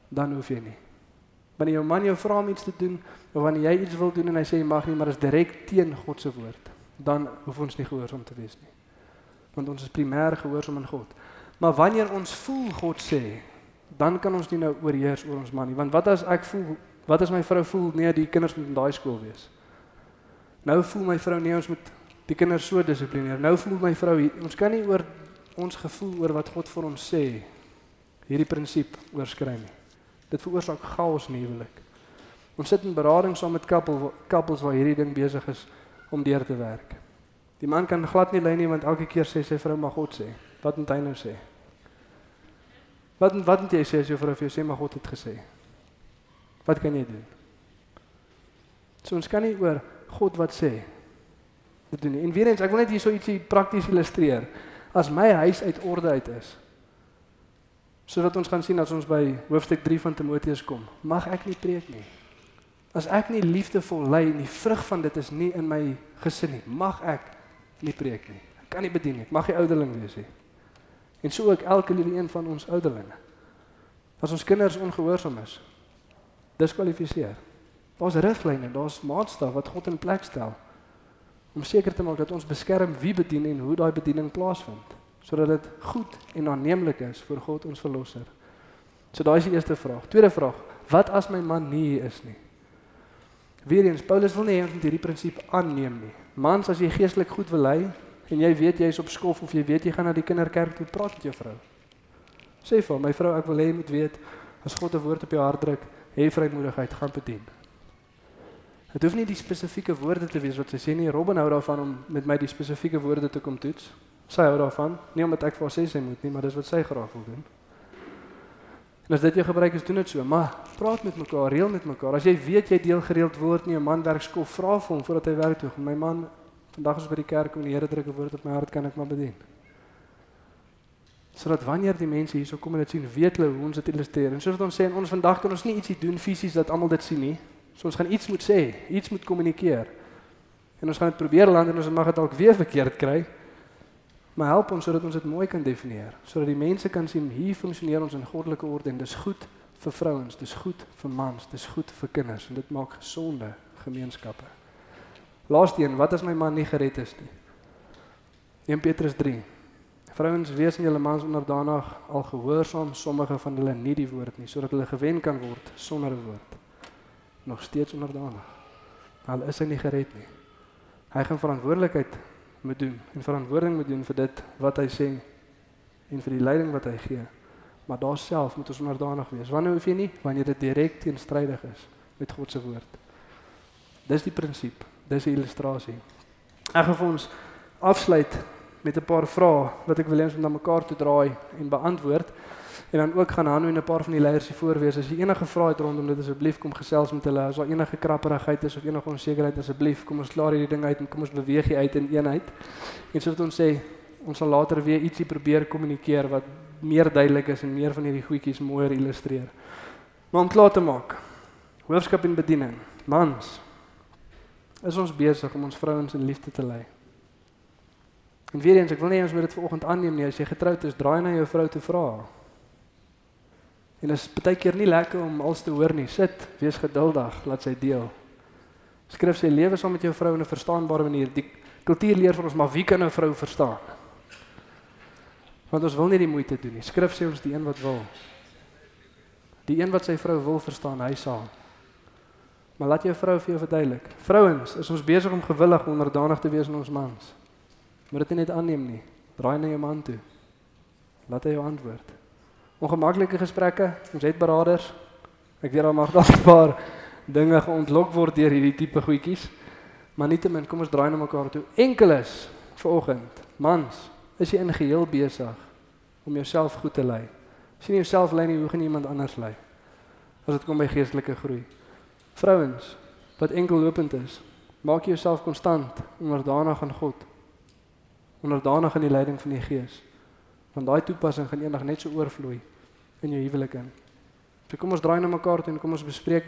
dan hoef jy nie. Wanneer jou man jou vra om iets te doen of wanneer jy iets wil doen en hy sê jy mag nie, maar is direk teen God se woord, dan hoef ons nie gehoorsaam te wees nie. Want ons is primêr gehoorsaam aan God. Maar wanneer ons voel God sê, dan kan ons nie nou oorheers oor ons man nie, want wat as ek voel, wat as my vrou voel nee, die kinders moet in daai skool wees? Nou voel my vrou nee, ons moet die kinders so dissiplineer. Nou voel my vrou ons kan nie oor ons gevoel oor wat God vir ons sê hierdie prinsip oorskry nie. Dit veroorsaak chaos in die huwelik. Ons sit in berading saam met koppel koppels waar hierdie ding besig is om deur te werk. Die man kan glad nie lei nie want elke keer sê sy vrou mag God sê. Wat moet hy nou sê? Wat wat moet jy sê as jou vrou vir jou sê maar God het gesê? Wat kan jy doen? So ons kan nie oor God wat sê dit doen nie. En weer eens, ek wil net hier so ietsie prakties illustreer. As my huis uit orde uit is, sodat ons gaan sien as ons by hoofstuk 3 van Timoteus kom, mag ek nie preek nie. As ek nie liefdevol lei en die vrug van dit is nie in my gesin nie, mag ek nie preek nie. Ek kan nie bedien nie. Ek mag nie ouderling wees nie. En so ook elke liewe een van ons ouderlinge. As ons kinders ongehoorsaam is, diskwalifiseer. Daar's riglyne, daar's maatstaf wat God in plek stel om seker te maak dat ons beskerm wie bedien en hoe daai bediening plaasvind sodat dit goed en aanneemlik is vir God ons verlosser. So daai is die eerste vraag. Tweede vraag: Wat as my man nie hier is nie? Weereens Paulus wil nie hê ons moet hierdie prinsip aanneem nie. Mans, as jy geestelik goed wil lei en jy weet jy's op skof of jy weet jy gaan na die kinderkerk toe, praat met jou vrou. Sê vir my vrou, ek wil hê jy moet weet as God 'n woord op jou hart druk, hê vrymoedigheid, gaan bedien. Dit hoef nie die spesifieke woorde te wees wat sy sê nie. Robin hou daarvan om met my die spesifieke woorde te kom toets. Sy hou daarvan, nie omdat ek vir haar sê sy moet nie, maar dis wat sy graag wil doen. En as dit jou gebruik is, doen dit so, maar praat met mekaar, reël met mekaar. As jy weet jy deel gereeld woord nie, 'n man werk skof, vra vir hom voordat hy werk toe gaan. My man, vandag is by die kerk en die Here druk 'n woord op my hart, kan ek maar bedien. Sodat wanneer die mense hierso kom en dit sien, weet hulle hoe ons dit illustreer. En soos ons sê, ons vandag kan ons nie ietsie doen fisies dat almal dit sien nie. So ons gaan iets moet sê, iets moet kommunikeer. En ons gaan dit probeer land en ons mag dit dalk weer verkeerd kry. Maar help ons sodat ons dit mooi kan definieer, sodat die mense kan sien hier funksioneer ons in goddelike orde en dis goed vir vrouens, dis goed vir mans, dis goed vir kinders en dit maak gesonde gemeenskappe. Laaste een, wat as my man nie gered is nie? 1 Petrus 3. Vrouens, wees in julle mans onderdanig al gehoorsaam sommige van hulle nie die woord nie, sodat hulle gewen kan word sonder 'n woord. Nog steeds onderdanig. Al is hy nie gered nie. Hy gaan verantwoordelikheid moet doen en verantwoording moet doen vir dit wat hy sê en vir die leiding wat hy gee. Maar daar self moet ons onderdanig wees. Wanneer hoef jy nie wanneer dit direk teenstrydig is met God se woord. Dis die prinsip. Dis 'n illustrasie. Ek gaan vir ons afsluit met 'n paar vrae wat ek wil hê ons moet na mekaar toe draai en beantwoord. En dan ook gaan Hanno en 'n paar van die leiers hier voorwees. As jy enige vrae het rondom dit, asseblief kom gesels met hulle. As daar enige krapperigheid is of enige onsekerheid, asseblief kom ons klaar hierdie ding uit en kom ons beweeg hier uit in eenheid. En soos wat ons sê, ons sal later weer ietsie probeer kommunikeer wat meer duidelik is en meer van hierdie goedjies mooier illustreer. Maar om klaar te maak. Hoofskap en bediening. Mans, is ons besig om ons vrouens in liefde te lei. En weer eens, ek wil nie ons moet dit vanoggend aanneem nie. As jy getroud is, draai na jou vrou te vra. En dit is baie keer nie lekker om alles te hoor nie. Sit, wees geduldig, laat sy deel. Skrif sê lewe saam met jou vrou in 'n verstaanbare manier. Die kultuur leer vir ons maar wie kan 'n vrou verstaan? Want ons wil nie die moeite doen nie. Skrif sê ons die een wat wil. Die een wat sy vrou wil verstaan, hy sal. Maar laat jou vrou vir jou verduidelik. Vrouens, is ons besig om gewillig onderdanig te wees aan ons mans. Moet dit net aanneem nie. Draai na jou man toe. Laat hy jou antwoord ongemaklike gesprekke. Ons het beraders. Ek weet daar mag dalk 'n paar dinge geontlok word deur hierdie tipe goedjies. Maar nietemin, kom ons draai na mekaar toe. Enkeles vanoggend, mans, is jy in geheel besig om jouself goed te lei. As jy nie jouself lei nie, hoe gaan iemand anders lei? As dit kom by geestelike groei. Vrouens wat enkellopend is, maak jouself konstant onderdanig aan God. Onderdanig aan die leiding van die Gees. Want daai toepassing gaan eendag net so oorvloei in jou huwelik in. So kom ons draai na mekaar toe en kom ons bespreek dit.